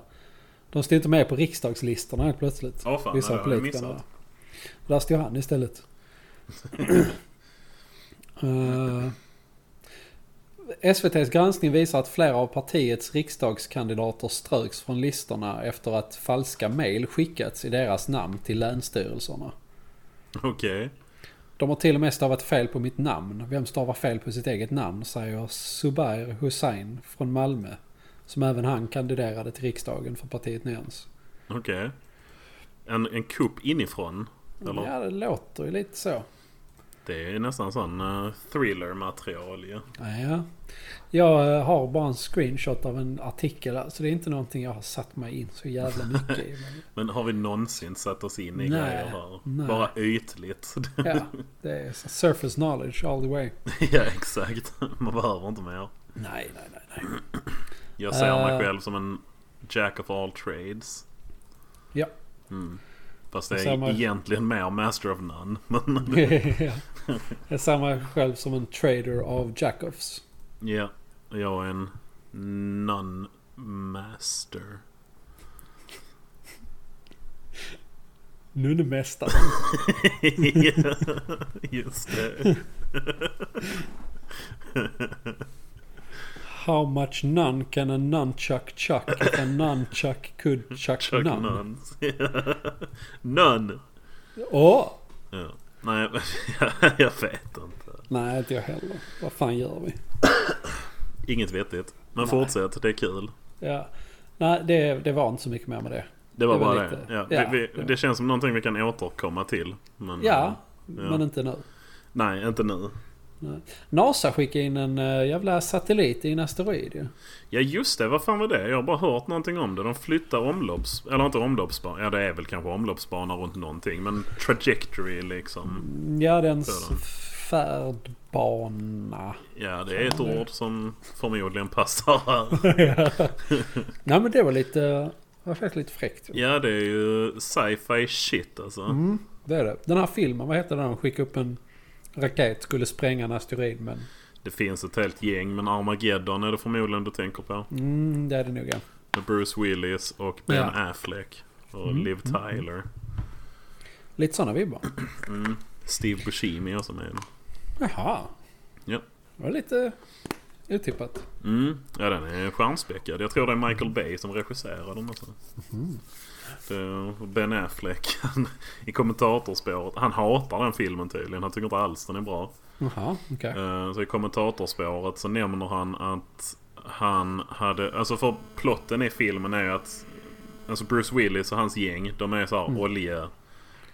De stod inte med på riksdagslistorna helt plötsligt. Åh fan, Vissa politikerna. missat. Där stod han istället. Eh, SVTs granskning visar att flera av partiets riksdagskandidater ströks från listorna efter att falska mejl skickats i deras namn till länsstyrelserna. Okej. De har till och med stavat fel på mitt namn. Vem stavar fel på sitt eget namn? Säger Subair Hussein från Malmö. Som även han kandiderade till riksdagen för partiet Nyans. Okej. En, en kupp inifrån? Eller? Ja, det låter ju lite så. Det är nästan sån uh, thriller-material ju. Ja. Jag eh, har bara en screenshot av en artikel. Så det är inte någonting jag har satt mig in så jävla mycket i. Men, har vi någonsin satt oss in i Nej, grejer här? nej. Bara ytligt. ja, det är surface knowledge all the way. ja, exakt. Man behöver inte mer. Nej, nej, nej, nej. Jag ser mig Eh. själv som en jack of all trades. Ja. Mm. Fast det är mig- egentligen mer master of none. Men ja. Jag ser mig själv som en trader av jackoffs. ja, jag är en non-master. Nunnemästare. ja, just det. How much nun can a nunchuck chuck if a nunchuck could chuck, Chuck nun? None. Åh! Ja. Nej, jag vet inte. Nej, inte jag heller. Vad fan gör vi? Inget vettigt. Men Nej. fortsätt, det är kul. Ja. Nej, det, det var inte så mycket mer med det. Det var Det var bara lite- det. Ja, ja, vi, vi, det- det känns som någonting vi kan återkomma till. Men, Ja, eh, men inte nu. Nej, inte nu. NASA skickade in en uh, jävla satellit i en asteroid ju. Ja just det, vad fan var det? Jag har bara hört någonting om det. De flyttar omlopps... Eller inte omloppsbana. Ja det är väl kanske omloppsbana runt någonting. Men trajectory liksom. Ja, dens Sådan. färdbana. Ja det är ett ord som förmodligen passar här. Nej men det var lite... Det var faktiskt lite fräckt. Ja det är ju sci-fi shit alltså. Mm, det är det. Den här filmen, vad heter den? De skickade upp en raket, skulle spränga en asteroid men... Det finns ett helt gäng men Armageddon är det förmodligen du tänker på. Mm, det är det nog ja. Med Bruce Willis och Ben Ja. Affleck. Och Mm, Liv mm, Tyler. Lite sådana vibbar. Mm. Steve Buscemi också med. Jaha. Ja. Det var lite otippat. Mm. Ja den är stjärnspäckad. Jag tror det är Michael Bay som regisserar den. Alltså. Är ben Affleck han, i kommentatorspåret. Han hatar den filmen tydligen. Han tycker inte alls den är bra. Jaha, okej. Eh, Så i kommentatorspåret så nämner han att han hade... Alltså för plotten i filmen är ju att... Alltså Bruce Willis och hans gäng, de är så här olje...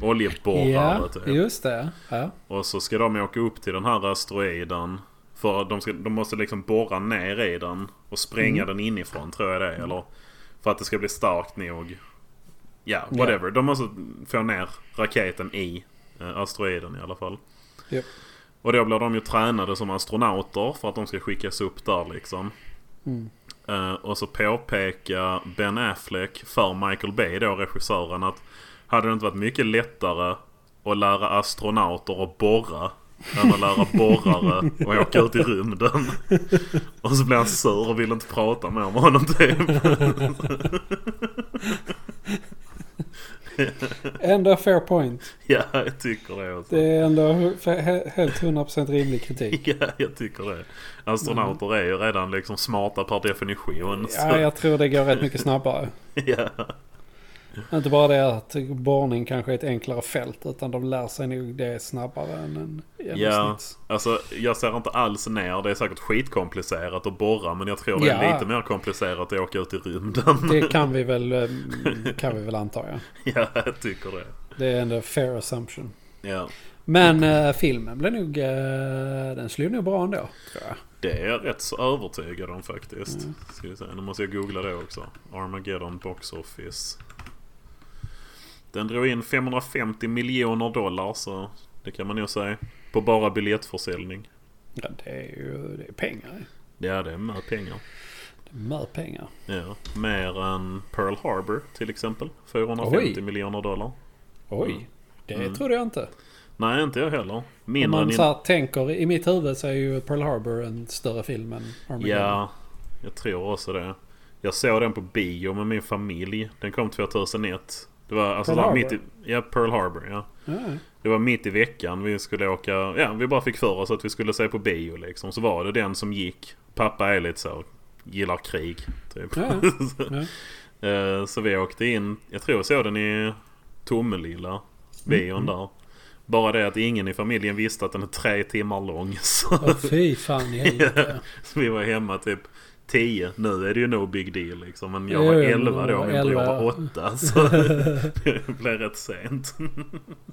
Oljeborrare Ja, typ. just det. Ja. Och så ska de åka upp till den här asteroiden. För de, ska, de måste liksom borra ner i den och spränga den inifrån tror jag det är. Eller för att det ska bli starkt nog. Ja, whatever. De måste få ner raketen i eh, asteroiden i alla fall. Japp. Och då blir de ju tränade som astronauter för att de ska skickas upp där liksom. Mm. Eh, och så påpekar Ben Affleck för Michael Bay då, regissören, att hade det inte varit mycket lättare att lära astronauter att borra än att lära borrare att åka ut i rymden. Och så blev han sur och ville inte prata mer med honom typ. Ändå fair point. Ja, jag tycker det också. Det är ändå helt 100% rimlig kritik. Ja, jag tycker det. Astronauter är ju redan liksom smarta per definition. Så, Ja, jag tror det går rätt mycket snabbare. ja. Inte bara det att borrning kanske är ett enklare fält utan de lär sig nog det snabbare än en Ja, genomsnitts... alltså jag ser inte alls ner. Det är säkert skitkomplicerat att borra. Men jag tror det är Ja. lite mer komplicerat att åka ut i rymden. Det kan vi väl, eh, kan vi väl anta ja. ja, jag tycker det. Det är ändå fair assumption. Ja, Men eh, filmen blev nog... eh, den slog nog bra ändå, tror jag. det är jag rätt så övertygad om faktiskt. Mm. Ska vi se, nu måste jag googla det också. Armageddon Box Office. Den drog in 550 miljoner dollar så det kan man nog säga. På bara biljettförsäljning. Ja, det är ju det är pengar. Ja, det är mer pengar. Mer pengar. Ja, mer än Pearl Harbor till exempel. 450 Oj. miljoner dollar. Oj, Mm. det Mm. trodde jag inte. Nej, inte jag heller. Om Mindre man än... så här tänker, i mitt huvud så är ju Pearl Harbor en större film än Armageddon. Ja, jag tror också det. Jag såg den på bio med min familj. Den kom 2001. Det var alltså Pearl mitt i? Ja, Pearl Harbor ja. Ja, Det var mitt i veckan. Vi skulle åka... Ja, vi bara fick för oss att vi skulle se på bio liksom. Så var det den som gick. Pappa är lite så... Gillar krig. Typ. Ja, ja. Eh, så vi åkte in. Jag tror jag såg den i Tomelilla. Bion Mm. där. Bara det att ingen i familjen visste att den är tre timmar lång. Så, Åh, fy fan i helvete. så vi var hemma typ 10. Nu är det ju no big deal liksom. Men jag var jo, 11 då. men Min bror 11. var 8. Så det blev rätt sent.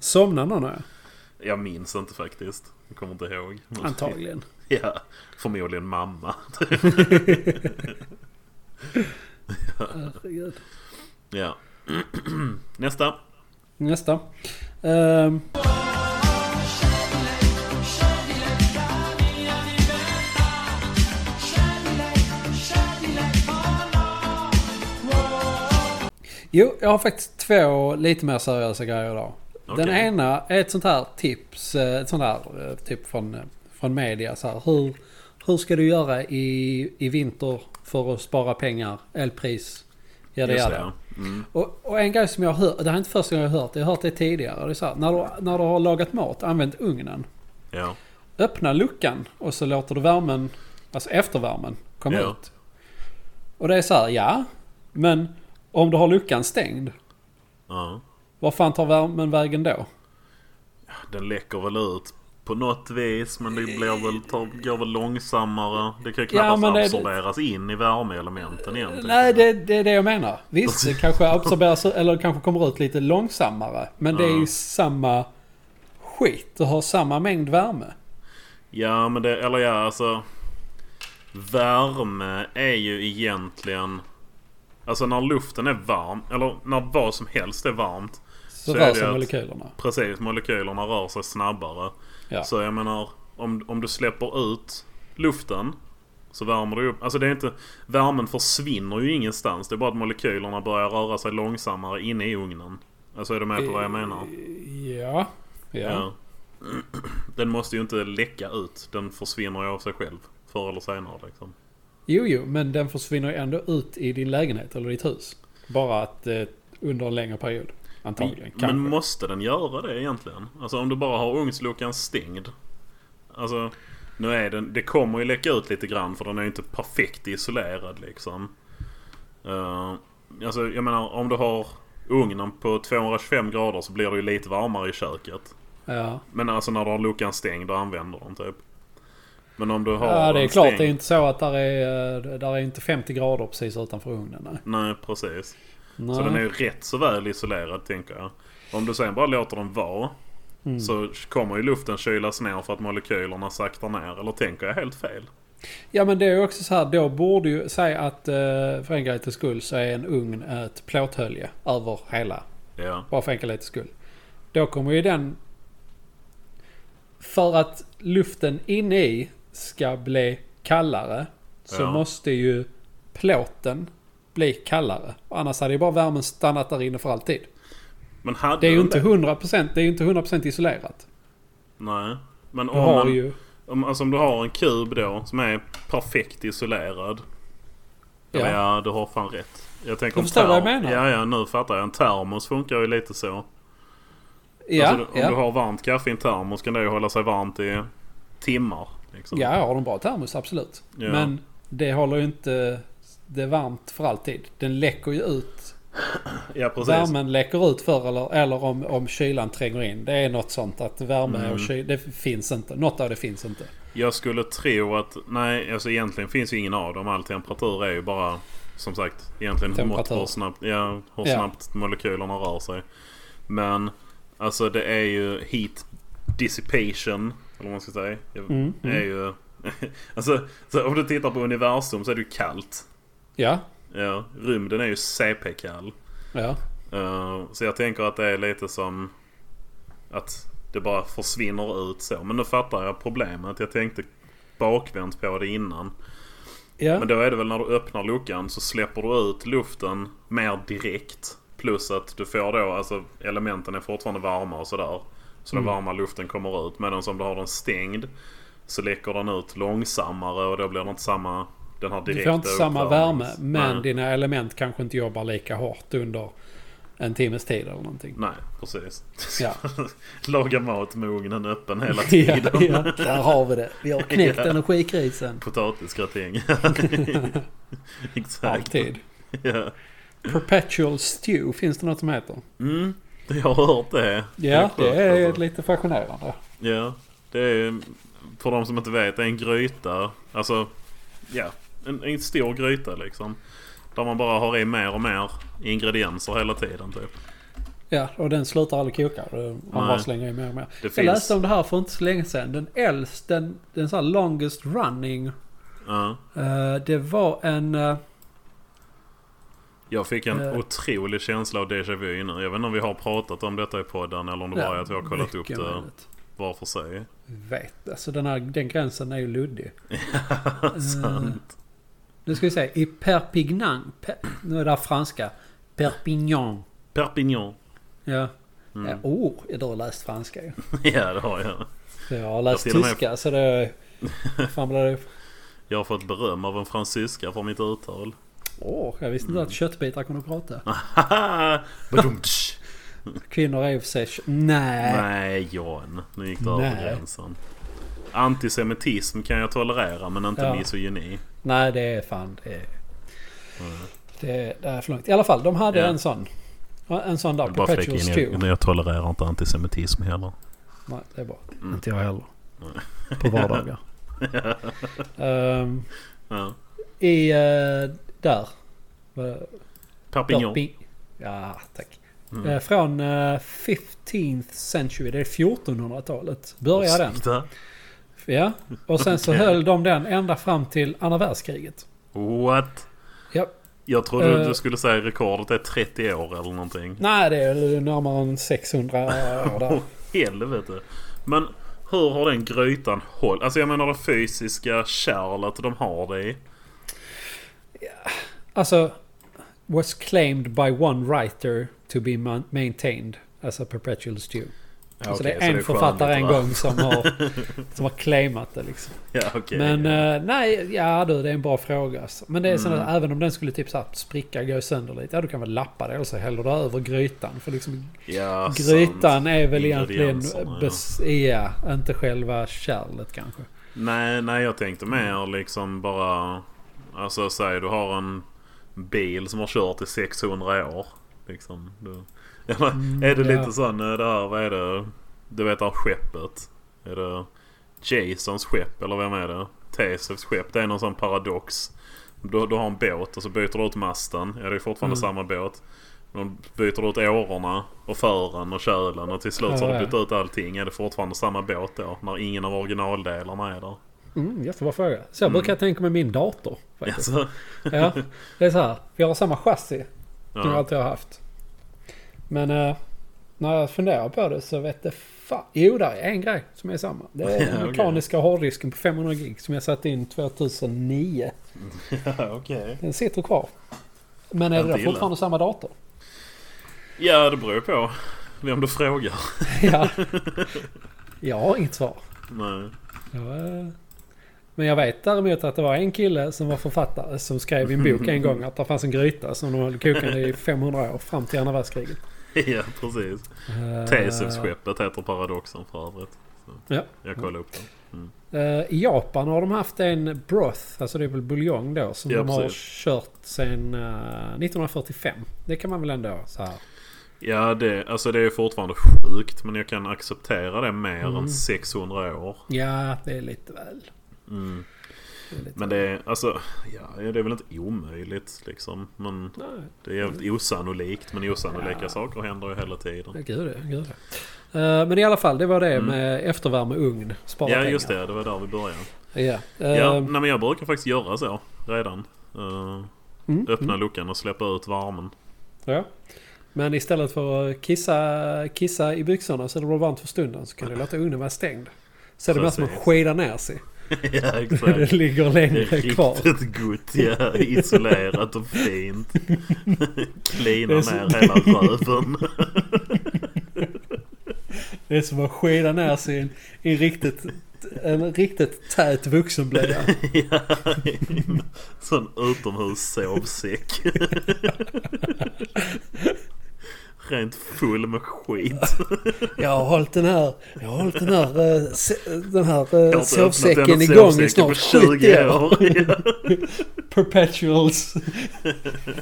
Somnade någon här? Jag minns inte faktiskt. Jag kommer inte ihåg. Men- Antagligen. Ja, förmodligen mamma. Herregud. Ja. Nästa. Nästa. Ehm, jo, jag har faktiskt två lite mer seriösa grejer idag. Den Okej. ena är ett sånt här tips, eh, ett sånt här eh, typ från, från media. Så här, hur, hur ska du göra i, i vinter för att spara pengar, elpris, jada jada. ja. Mm. Och, och en grej som jag har hört, det här är inte första gången jag har hört det, jag har hört det tidigare. Det är så här, när, du, när du har lagat mat, använt ugnen. Ja. Öppna luckan och så låter du värmen, alltså eftervärmen, komma Ja. ut. Och det är så här, ja. Men om du har luckan stängd, ja. var fan tar värmen vägen då? Den läcker väl ut på något vis. Men det blir väl, tar, går väl långsammare. Det kan ju Ja, knappast det- absorberas in i värmeelementen egentligen. Nej, det, det är det jag menar. Visst, det kanske absorberas eller kanske kommer ut lite långsammare. Men det är ju Ja. samma skit. Du har samma mängd värme. Ja, men det... Eller ja, alltså... Värme är ju egentligen... Alltså när luften är varm, eller när vad som helst är varmt. Så, Så rör sig molekylerna. Precis, molekylerna rör sig snabbare. Ja. Så jag menar, om, om du släpper ut luften så värmer du upp. Alltså det är inte... Värmen försvinner ju ingenstans. Det är bara att molekylerna börjar röra sig långsammare inne i ugnen. Alltså är du med på vad jag menar? Ja. Ja. Ja. Den måste ju inte läcka ut. Den försvinner ju av sig själv. Förr eller senare liksom. Jo, jo, men den försvinner ju ändå ut i din lägenhet eller ditt hus. Bara att eh, under en längre period. Antagligen. Men Kanske. måste den göra det egentligen? Alltså om du bara har ugnsluckan stängd. Alltså, nu är den... Det kommer ju läcka ut lite grann för den är ju inte perfekt isolerad liksom. Uh, alltså jag menar om du har ugnen på 225 grader så blir det ju lite varmare i köket. Ja. Men alltså när du har luckan stängd då använder den typ. Men om du har ja, det är klart. stängd... Det är inte så att där är, eh, där är inte 50 grader precis utanför ugnen. Nej. Nej, precis. Nej. Så den är ju rätt så väl isolerad tänker jag. Om du sen bara låter den vara Mm. så kommer ju luften kylas ner för att molekylerna saktar ner. Eller tänker jag helt fel? Ja men det är ju också så här. Då borde ju säga att eh, för enkelhetens skull så är en ugn ett plåthölje över hela. Ja. Bara för enkelhetens skull. Då kommer ju den... För att luften inne i ska bli kallare så Ja. måste ju plåten bli kallare. Annars hade ju bara värmen stannat där inne för alltid. Men hade Det är ju inte 100%, det är ju inte 100% isolerat. Nej. Men om, har man, ju... om, alltså om du har en kub då som är perfekt isolerad. Ja, Ja. du har fan rätt. Jag tänker Du förstår vad jag menar. Ja, ja, nu fattar jag. En termos funkar ju lite så. Ja, alltså, om ja. du har varmt kaffe i en termos kan det ju hålla sig varmt i timmar. Liksom. Ja, har de bra termos, absolut. Ja. Men det håller ju inte det varmt för alltid. Den läcker ju ut. ja precis. Värmen läcker ut för eller, eller om, om kylan tränger in. Det är något sånt att värme Mm. och kyla, det finns inte. Något av det finns inte. Jag skulle tro att, nej alltså egentligen finns ju ingen av dem. All temperatur är ju bara som sagt egentligen mått på hur snabbt, ja, hur Ja. snabbt molekylerna rör sig. Men alltså det är ju heat dissipation, eller vad man ska säga. Mm, är mm. ju, alltså så om du tittar på universum så är det ju kallt. Ja, Ja, rymden är ju CP-kall. ja. Eh, så jag tänker att det är lite som att det bara försvinner ut så. Men nu fattar jag problemet. Jag tänkte bakvänt på det innan. ja. Men då är det väl när du öppnar luckan så släpper du ut luften mer direkt. Plus att du får då, alltså elementen är fortfarande varma och sådär. Så den Mm. varma luften kommer ut. Medan om du har den stängd så läcker den ut långsammare och då blir det inte samma den här Du får inte samma värme. Men Nej. dina element kanske inte jobbar lika hårt under en timmes tid eller någonting. Nej, precis. Ja. Laga mat med ugnen öppen hela ja, tiden. ja, där har vi det. Vi har knäckt Ja. energikrisen. Potatisgratäng. Exakt. Alltid. Ja. Perpetual stew, finns det något som heter? Mm, jag har hört det. Ja, sjukt, det är alltså. lite fascinerande. Ja, det är för de som inte vet, det är en gryta. Alltså, ja, en, en stor gryta liksom. Där man bara har i mer och mer ingredienser hela tiden typ. Ja, och den slutar aldrig koka. Man Nej. bara slänger i mer och mer. Det Jag finns... läste om det här för inte så länge sedan. Den äldsta, den, den så här longest running. Ja, eh, det var en... eh, jag fick en Eh. otrolig känsla av déjà vu nu. Jag vet inte om vi har pratat om detta i podden eller om det bara är att vi har kollat upp det möjligt. var för sig. Vet. Alltså den, här, den gränsen är ju luddig. Sant. Nu ska vi se. I Perpignan. Per, nu är det här franska. Perpignan. Perpignan. Ja. Mm. Ja, oh, du har läst franska ju. Ja, det har jag. Så Jag har läst Jag och med- tyska så det... Fan det... Jag har fått beröm av en fransyska för mitt uttal. Åh, jag visste Mm. inte att köttbitar kunde prata. Kvinnor är i och för sig... Nej. Nej John, nu gick det över gränsen. Antisemitism kan jag tolerera men inte Ja. misogyni. Nej, det är fan... Det är, det, det är för långt. I alla fall, de hade Ja. en sån. En sån där. Perpetual stew. jag, jag tolererar inte antisemitism heller. Nej, det är bra. Mm. Inte jag heller. På vardagar. Ehm, Ja. I... eh, där. Uh, Perpignan. Ja, tack. Mm. Eh, från uh, 15th century. Det är 1400-talet. Börjar den. Ja. Och sen så Okej. höll de den ända fram till andra världskriget. What? Ja. Jag trodde Eh. du skulle säga rekordet är 30 år eller någonting. Nej, det är närmare än 600 år där. Åh helvete. Men hur har den grytan hållit? Alltså jag menar det fysiska kärlet de har det i. Alltså, was claimed by one writer to be maintained as a perpetual stew. alltså det är en författare en gång som har, som har claimat det liksom. Ja okej. Men eh, nej, ja du, det är en bra fråga. Alltså. Men det är så Mm. att även om den skulle typ så här spricka, gå sönder lite. Ja, du kan väl lappa det eller så häller du över grytan. För liksom ja, grytan sant. är väl egentligen ja. bes, ja, inte själva kärlet kanske. Nej, nej jag tänkte mer liksom bara... Alltså säg du har en bil som har kört i 600 år. Liksom. Du, Mm, är det ja. lite sån eh, det här, vad är det? Du vet det här skeppet. Är det Jasons skepp eller vem är det? Tesevs skepp. Det är någon sån paradox. Du, du har en båt och så byter du ut masten. Ja det är fortfarande Mm. samma båt. De byter ut årorna och fören och kölen och till slut så har ja. bytt ut allting. Är det fortfarande samma båt då? När ingen av originaldelarna är där? Mm, jättebra fråga. Så jag brukar tänka med min dator. Faktiskt. Alltså, Ja, det är så här. Vi har samma chassi som jag ja. alltid har haft. Men eh, när jag funderar på det så vet det fan. Jo, där är en grej som är samma. Det är Ja, den mekaniska hårddisken på 500 gig som jag satte in 2009. ja okej. Den sitter kvar. Men är det fortfarande samma dator? Ja det beror ju på vem du frågar. ja. Jag har inget svar. Nej. Jag, eh, men jag vet däremot att det var en kille som var författare som skrev i en bok en gång att det fanns en gryta som de höll kokande i 500 år fram till andra världskriget. Ja precis. Eh, Tesevs-skeppet heter Paradoxen för övrigt. Ja. Jag kollade upp den. Eh, I Japan har de haft en broth, alltså det är väl buljong då, som Ja, de har precis. kört sedan eh, 1945. Det kan man väl ändå så här. Ja det, alltså det är fortfarande sjukt men jag kan acceptera det mer Mm. än 600 år. Ja, det är lite väl. Mm. Det är lite Men det är alltså, ja det är väl inte omöjligt liksom. Men Nej, det är jävligt osannolikt. Men osannolika Ja. saker händer ju hela tiden. det- gud. Gud. Eh, men i alla fall, det var det Mm. med eftervärme ugn. Spara Ja pengar. just det, det var där vi började. Ja. eh, Ja, nej, men jag brukar faktiskt göra så redan. Eh, mm, öppna mm. luckan och släppa ut värmen. Ja. Men istället för att kissa, kissa i byxorna så är det varmt för stunden så kan du låta ugnen vara stängd. Så är det mer som att skida ner sig. ja det exakt. ligger Det längre är kvar. riktigt gott, ja. Isolerat och fint. Klina Det är så- ner hela röven. Det är som att skida ner sig i en, en riktigt, en riktigt tät vuxenblöja. ja, sån utomhussovsäck. Rent full med skit. Jag har hållit den här, jag har hållit den här, eh, den här Jag eh, sovsäcken igång i snart på 70 år. Ja. Perpetuals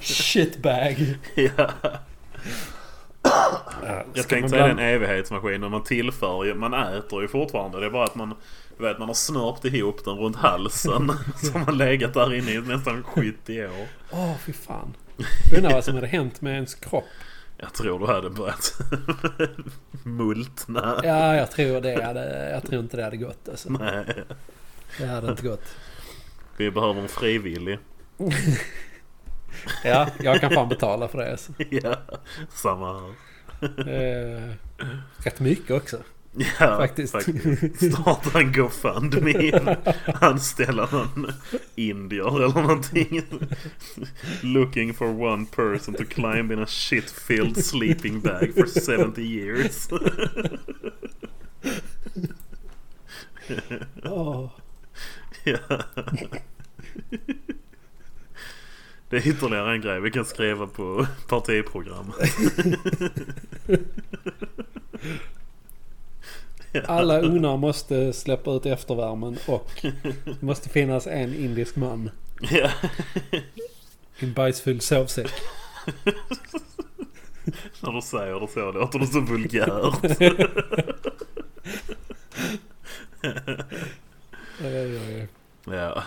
shitbag. ja. Jag Ska tänkte säga det är en evighetsmaskin och man tillför man äter ju fortfarande. Det är bara att man, du vet, man har snörpt ihop den runt halsen. som har legat där inne i nästan 70 år. Åh, fy fan. Undrar vad som hade hänt med ens kropp. Jag tror du hade börjat multna. Ja, jag tror det hade, jag tror inte det hade gått alltså. Nej, Det hade inte gått. vi behöver en frivillig. Ja, jag kan fan betala för det alltså. ja, samma här. Eh, rätt mycket också. Ja, Faktiskt. Starta en GoFundMe. Anställa någon indier eller någonting. Looking for one person to climb in a shit-filled sleeping bag for 70 years. Åh. ja. Det är ytterligare en grej vi kan skriva på partiprogrammet. Alla ugnar måste släppa ut eftervärmen och det måste finnas en indisk man Ja. i en bajsfylld sovsäck. När du säger det så låter det så vulgärt. Ja,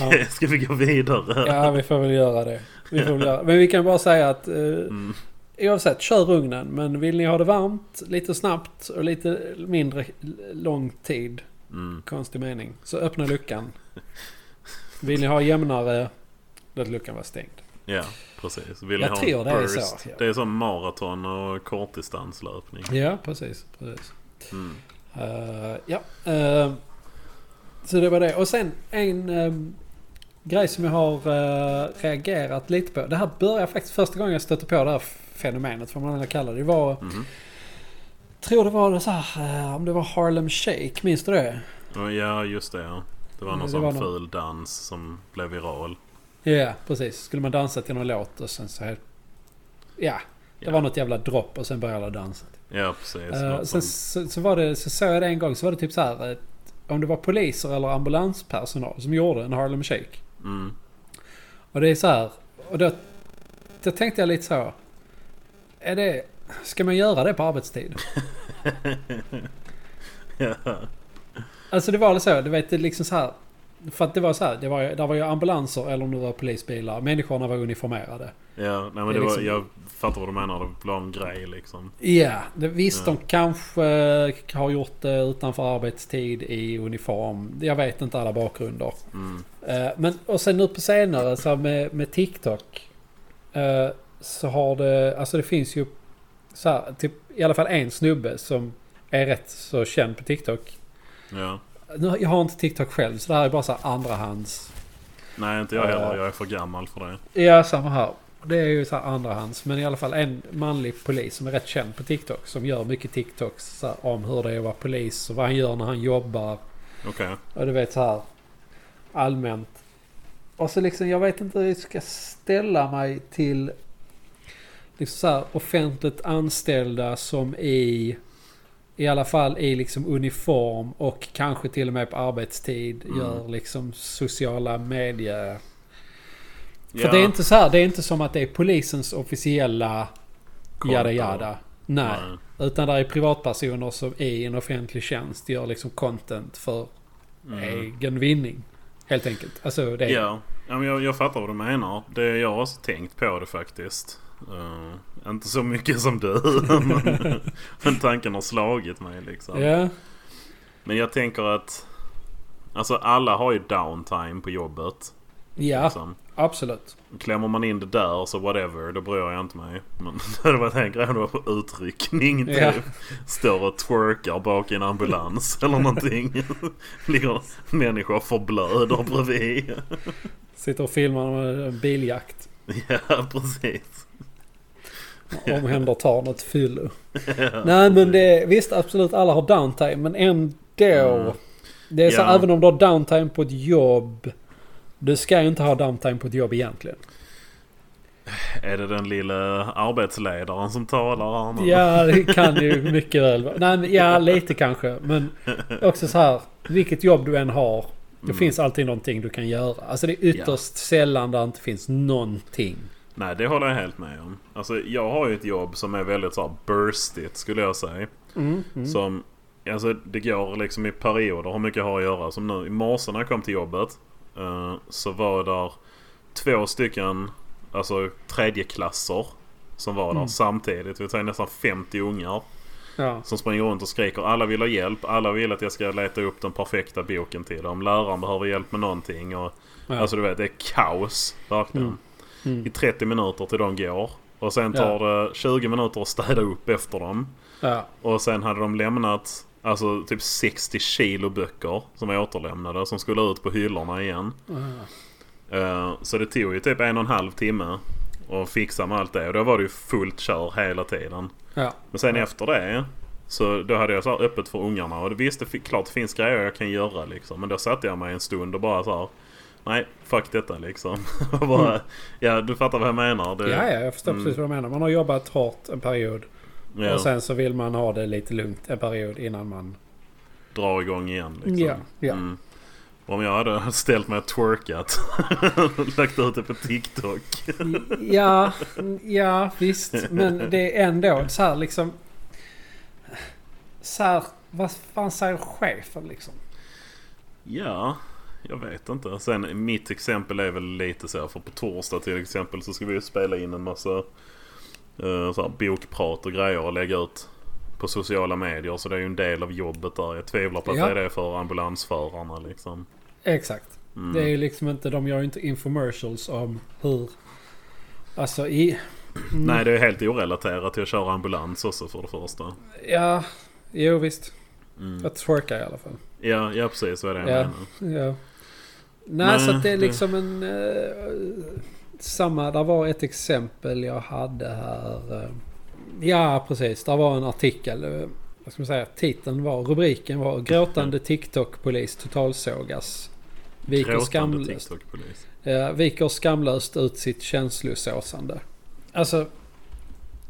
okej. Ska vi gå vidare? Ja, vi får väl göra det. Vi får göra. Men vi kan bara säga att eh, Mm. Oavsett, kör ugnen. Men vill ni ha det varmt, lite snabbt och lite mindre lång tid, Mm. konstig mening, så öppna luckan. Vill ni ha jämnare, låt luckan vara stängd. Ja, precis. Vill Jag ni ha tror det är burst? så, ja. Det är som maraton och kortdistanslöpning. Ja, precis. precis. Mm. Eh, ja. eh, så det var det. Och sen en ehm, grej som jag har eh, reagerat lite på. Det här började faktiskt första gången jag stötte på det här fenomenet, vad man än kallar det. Var, Mhm. tror det var så här, eh, om det var Harlem Shake, minns du det? Ja, just det. Ja. Det var någon Det sån var någon- ful dans som blev viral. Ja, precis. Skulle man dansa till någon låt och sen så Ja, det Ja. var något jävla dropp och sen började alla dansa. Ja, precis. Något sen så, så var det, så såg jag det en gång, så var det typ så här. eh, Om det var poliser eller ambulanspersonal som gjorde en Harlem Shake. Mm. Och det är så här. Och då, då tänkte jag lite så. Är det... Ska man göra det på arbetstid? Ja. Alltså det var så, du vet det liksom så här. För att det var så här, det var, där var ju ambulanser eller om det var polisbilar. Människorna var uniformerade. Ja, nej men Det det var, liksom- jag fattar vad du menar. Det var en grej liksom. Ja, det, visst Ja. de kanske eh, har gjort det utanför arbetstid i uniform. Jag vet inte alla bakgrunder. Mm. Eh, Men och sen nu på senare så med, med TikTok. Eh, Så har det, alltså det finns ju så här, typ i alla fall en snubbe som är rätt så känd på TikTok. Ja. Nu, jag har inte TikTok själv så det här är bara så här andrahands. Nej, inte jag Ja. heller. Jag är för gammal för det. Ja, samma här. Det är ju så här andrahands. Men i alla fall en manlig polis som är rätt känd på TikTok. Som gör mycket TikToks här, om hur det är att vara polis och vad han gör när han jobbar. Okej. Och du vet så här allmänt. Och så liksom jag vet inte hur jag ska ställa mig till liksom så här offentligt anställda som i i alla fall i liksom uniform och kanske till och med på arbetstid Mm. gör liksom sociala medier. För Ja. det är inte så här, det är inte som att det är polisens officiella jada jada. Nej. Nej. Utan det är privatpersoner som i en offentlig tjänst gör liksom content för Mm. egen vinning. Helt enkelt. Alltså det är... Ja, ja men jag, jag fattar vad du menar. Det, jag har också tänkt på det faktiskt. Eh, inte så mycket som du. men, men tanken har slagit mig liksom. Ja, Men jag tänker att Alltså alla har ju downtime på jobbet. ja Liksom. absolut. Klämmer man in det där så whatever, då bryr jag inte mig. Men det hade varit en grej om det var på utryckning typ. Ja. Står och twerkar bak i en ambulans eller någonting. Ligger människor förblöder bredvid. Sitter och filmar med en biljakt. Ja, precis. Omhändertar något fyllo. Nej men det visst absolut alla har downtime men ändå. Det är så Ja. även om du har downtime på ett jobb. Du ska ju inte ha downtime på ett jobb egentligen. Är det den lilla arbetsledaren som talar här nu? Ja det kan ju mycket väl vara. Nej ja lite kanske. Men också så här. Vilket jobb du än har. Det Mm. finns alltid någonting du kan göra. Alltså det är ytterst sällan där inte finns någonting. Nej, det håller jag helt med om. Alltså, jag har ju ett jobb som är väldigt så här burstigt skulle jag säga. Mm, mm. Som, alltså det går liksom i perioder hur mycket jag har att göra. Som nu i morse när jag kom till jobbet. eh, så var där två stycken, alltså tredjeklasser. Som var där Mm. samtidigt. Vi tar nästan 50 ungar. Ja. Som springer runt och skriker. Alla vill ha hjälp. Alla vill att jag ska leta upp den perfekta boken till dem. Läraren behöver hjälp med någonting. Och, Ja. Alltså du vet, det är kaos. Verkligen. Mm. I 30 minuter till de går. Och sen tar det 20 minuter att städa upp efter dem. Ja. Och sen hade de lämnat alltså typ 60 kilo böcker som var återlämnade. Som skulle ut på hyllorna igen. Ja. Eh, så det tog ju typ en och en halv timme. att fixa med allt det. Och då var det ju fullt kör hela tiden. Ja. Men sen Ja. efter det. Så då hade jag så öppet för ungarna. Och visst, det klart det finns grejer jag kan göra liksom. Men då satte jag mig en stund och bara så här. Nej, fuck detta liksom. Bara, Ja, du fattar vad jag menar. Det, Ja, ja, jag förstår Mm. precis vad du menar. Man har jobbat hårt en period. ja, Och sen så vill man ha det lite lugnt en period innan man... dra igång igen liksom. Ja, ja. Mm. Om jag hade ställt mig och twerkat. lagt ut det på TikTok. Ja, ja visst. Men det är ändå så här liksom... Så här, vad fan säger chefen liksom? Ja, jag vet inte. Sen mitt exempel är väl lite så. För på torsdag till exempel så ska vi ju spela in en massa eh, så här, bokprat och grejer och lägga ut på sociala medier. Så det är ju en del av jobbet där. Jag tvivlar på att Ja. det är det för ambulansförarna liksom. Exakt. Mm. Det är ju liksom inte... De gör ju inte infomercials om hur... Alltså i... Mm, Nej, det är helt orelaterat till att köra ambulans också för det första. Ja, jo visst. Mm. Jag twerkar i alla fall. Ja, ja, precis. Så är det jag Ja. menar. Ja. Nej, Nej, så att det är liksom en... eh, samma, där var ett exempel jag hade här. eh, ja, precis. Där var en artikel. eh, vad ska man säga? Titeln var, rubriken var Gråtande TikTok-polis totalsågas. Viker, Gråtande skamlöst, TikTok-polis. eh, viker skamlöst ut sitt känslosåsande. Alltså...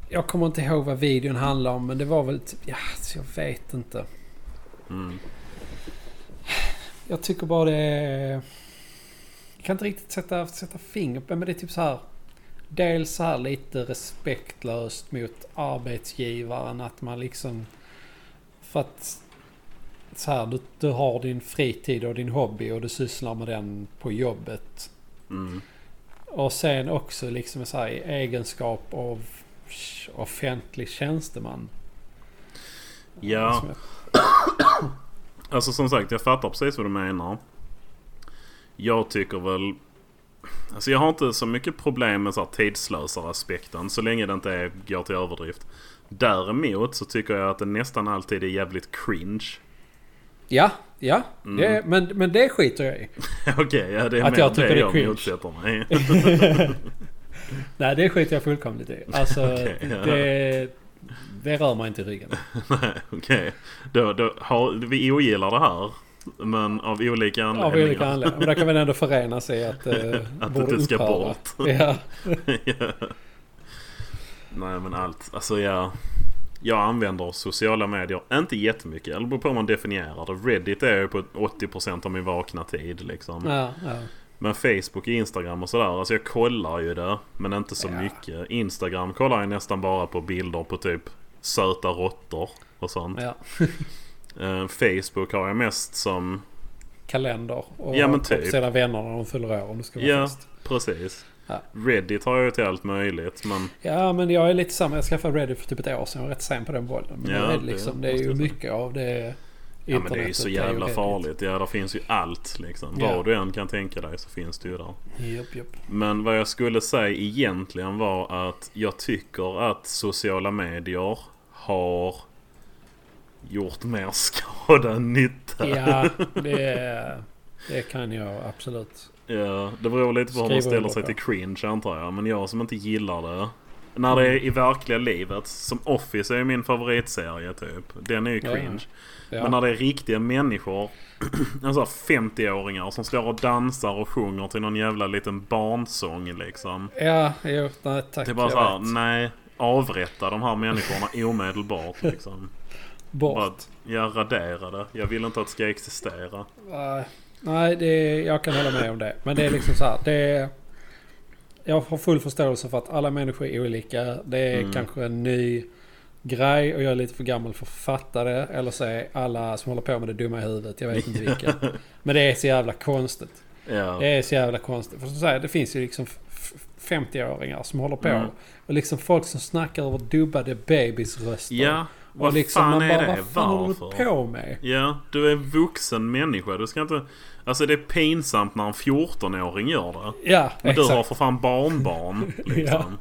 Jag kommer inte ihåg vad videon handlar om men det var väl typ... Ja, jag vet inte. Mm. Jag tycker bara det är... Jag kan inte riktigt sätta, sätta fingret på men det är typ så här. Dels så här lite respektlöst mot arbetsgivaren att man liksom... För att... så här, du, du har din fritid och din hobby och du sysslar med den på jobbet. Mm. Och sen också liksom så här, i egenskap av offentlig tjänsteman. Ja, alltså som sagt jag fattar precis vad du menar. Jag tycker väl... Alltså jag har inte så mycket problem med så här tidslösare-aspekten så länge det inte är, går till överdrift. Däremot så tycker jag att det nästan alltid är jävligt cringe. Ja, ja. Mm. Det, men, men det skiter jag i. Okej, ja, det är Att jag tycker det det är jag motsätter mig. Nej, det skiter jag fullkomligt i. Alltså, Okej, ja. det, det rör mig inte i ryggen. Nej, okej. Då, då har, vi ogillar det här. Men av olika Av anledningar. olika anledningar. Men där kan vi ändå förena sig i att det Att det ska upphöra. bort. Ja. Ja. Nej men allt. Alltså jag... Jag använder sociala medier inte jättemycket. Eller beror på hur man definierar det. Reddit är ju på 80% av min vakna tid liksom. Ja, ja. Men Facebook, Instagram och sådär. Alltså jag kollar ju det. Men inte så Ja. mycket. Instagram kollar jag nästan bara på bilder på typ söta råttor och sånt. Ja. Eh, Facebook har jag mest som... Kalender. Och Ja, men typ. sina vänner när de fyller år om det ska vara Ja, fest. precis. Ja. Reddit har jag ju till allt möjligt men... Ja, men jag är lite samma. Jag skaffade Reddit för typ ett år sedan. Jag var rätt sen på den bollen. Men Ja, det, är det liksom, det är ju mycket av det Ja men det är ju så jävla farligt. Ja, där finns ju allt liksom. Ja. Vad du än kan tänka dig så finns det ju där. Japp, japp. Men vad jag skulle säga egentligen var att jag tycker att sociala medier har gjort mer skada än nytta. Ja, det, det kan jag absolut. Ja, det beror lite på hur man ställer sig till cringe antar jag. Men jag som inte gillar det. När det är i verkliga livet. Som Office är min favoritserie typ. Den är ju Ja, cringe. Ja. Men när det är riktiga människor. Alltså 50-åringar som står och dansar och sjunger till någon jävla liten barnsång liksom. Ja, jo, nej tack. Det är bara jag så här, vet. nej. Avrätta de här människorna omedelbart liksom. Bort. Bara, ja, radera det. Jag vill inte att det ska existera. Nej, Nej, det, jag kan hålla med om det. Men det är liksom så här. Det är, jag har full förståelse för att alla människor är olika. Det är Mm. kanske en ny grej och jag är lite för gammal för att fatta det. Eller så är alla som håller på med det dumma i huvudet. Jag vet inte vilka. Men det är så jävla konstigt. Ja. Det är så jävla konstigt. För som sagt, det finns ju liksom 50-åringar som håller på. Mm. Och liksom folk som snackar över dubbade bebisröster. Ja, och vad liksom fan är bara, det? vad fan håller Varför? du på med? Ja, du är en vuxen människa. Du ska inte... Alltså det är pinsamt när en 14-åring gör det. Ja, Men du exakt. har för fan barnbarn liksom.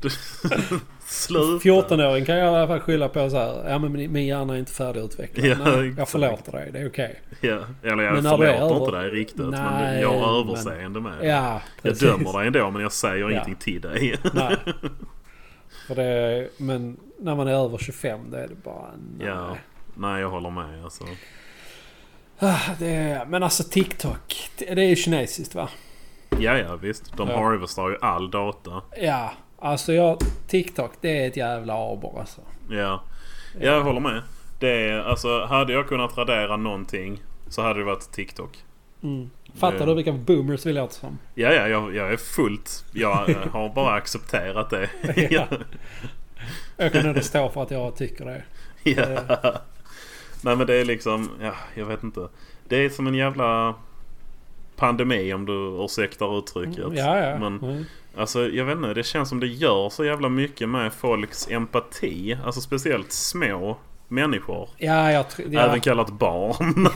Du... Sluta. 14-åring kan jag i alla fall skylla på så här. Ja men min hjärna är inte färdigutvecklad. Ja, Nej, jag förlåter dig. Det är okej. Ja, eller jag Men förlåter inte över- dig riktigt. men Nej, du, jag har men- överseende med det. Ja, Jag dömer dig ändå men jag säger Ja. ingenting till dig. Nej. För det, men när man är över 25 då är det bara nej. ja. Nej, jag håller med alltså. Ah, Det men alltså TikTok. Det det är ju kinesiskt va? Ja, ja visst. De Ja. harvestar ju all data. Ja. Alltså jag, TikTok det är ett jävla aber alltså. Ja. Jag håller med. Det är, alltså, hade jag kunnat radera någonting så hade det varit TikTok. Mm. Fattar Det- du vilka boomers vi låter som? Ja, ja, jag, jag är fullt... Jag eh, har bara accepterat det. Ja. Jag kan nog stå för att jag tycker det. ja. Nej men det är liksom, ja, jag vet inte. Det är som en jävla pandemi om du ursäktar uttrycket. Ja, ja. Men Mm. Alltså jag vet inte, det känns som det gör så jävla mycket med folks empati. Alltså speciellt små människor. Ja, jag. Ja. Även kallat barn.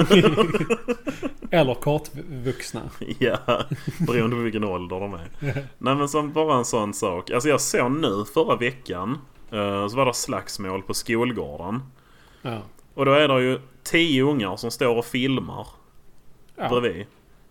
Eller kortvuxna. ja, beroende på vilken ålder de är. Nej men som bara en sån sak. Alltså jag såg nu förra veckan. eh, Så var det slagsmål på skolgården. Ja. Och då är det ju tio ungar som står och filmar Ja. bredvid.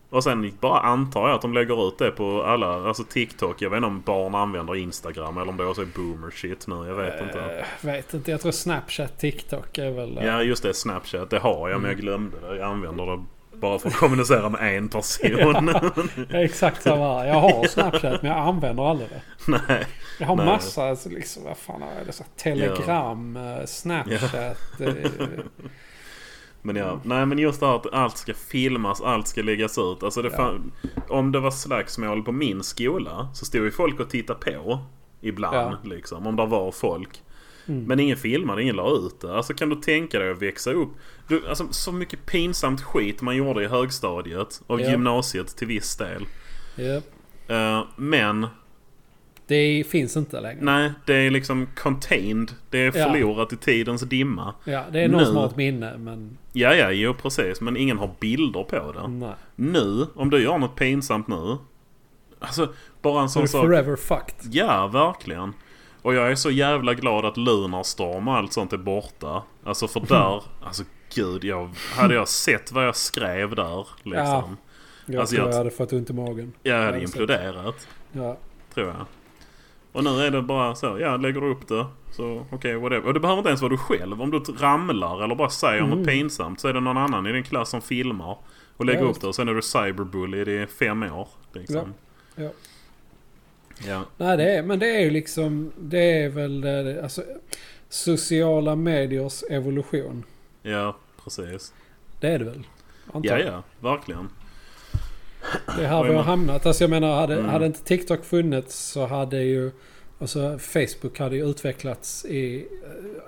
Och sen bara antar jag att de lägger ut det på alla, alltså TikTok. Jag vet inte om barn använder Instagram eller om det också är boomer shit nu. Jag vet inte. Eh, vet inte. Jag tror Snapchat, TikTok är väl... eh, Ja just det, Snapchat. Det har jag men Mm. jag glömde det. Jag använder det bara för att kommunicera med en person. Ja, exakt samma här. Jag har Snapchat men jag använder aldrig det. Nej. Jag har Nej. massa, alltså liksom, vad fan jag det? Så Telegram, eh, Snapchat. eh, Men ja, Mm. nej men just det här att allt ska filmas, allt ska läggas ut. Alltså det Ja. om det var slagsmål på min skola så stod ju folk och tittade på. Ibland liksom, om det var folk. Mm. Men ingen filmade, ingen la ut det. Alltså kan du tänka dig att växa upp? Du, alltså så mycket pinsamt skit man gjorde i högstadiet och Ja. gymnasiet till viss del. Ja. Eh, men Det finns inte längre. nej, det är liksom contained. Det är Ja. förlorat i tidens dimma. Ja, det är någon Nu- som har ett minne men Ja, ja, jo precis. Men ingen har bilder på det. nej. Nu, om du gör något pinsamt nu. Alltså, bara en sån det sak. forever fucked. Ja, verkligen. Och jag är så jävla glad att Lunarstorm och allt sånt är borta. Alltså för där, alltså gud, jag, hade jag sett vad jag skrev där liksom. Jag Alltså, tror jag- jag hade fått ont i magen. Jag hade imploderat, Ja. tror jag. Och nu är det bara så, ja lägger du upp det så okej whatever. Och det behöver inte ens vara du själv. Om du ramlar eller bara säger Mm. något pinsamt så är det någon annan i din klass som filmar. Och lägger Ja, upp det och sen är du cyberbullied i fem år. Liksom. Ja, ja. Ja. Nej, det är, men det är ju liksom... Det är väl alltså, sociala mediers evolution. ja, precis. Det är det väl? Antar Ja, ja, verkligen. Det är här vi har hamnat. Alltså jag menar, hade, Mm. hade inte TikTok funnits så hade ju... Alltså Facebook hade ju utvecklats i...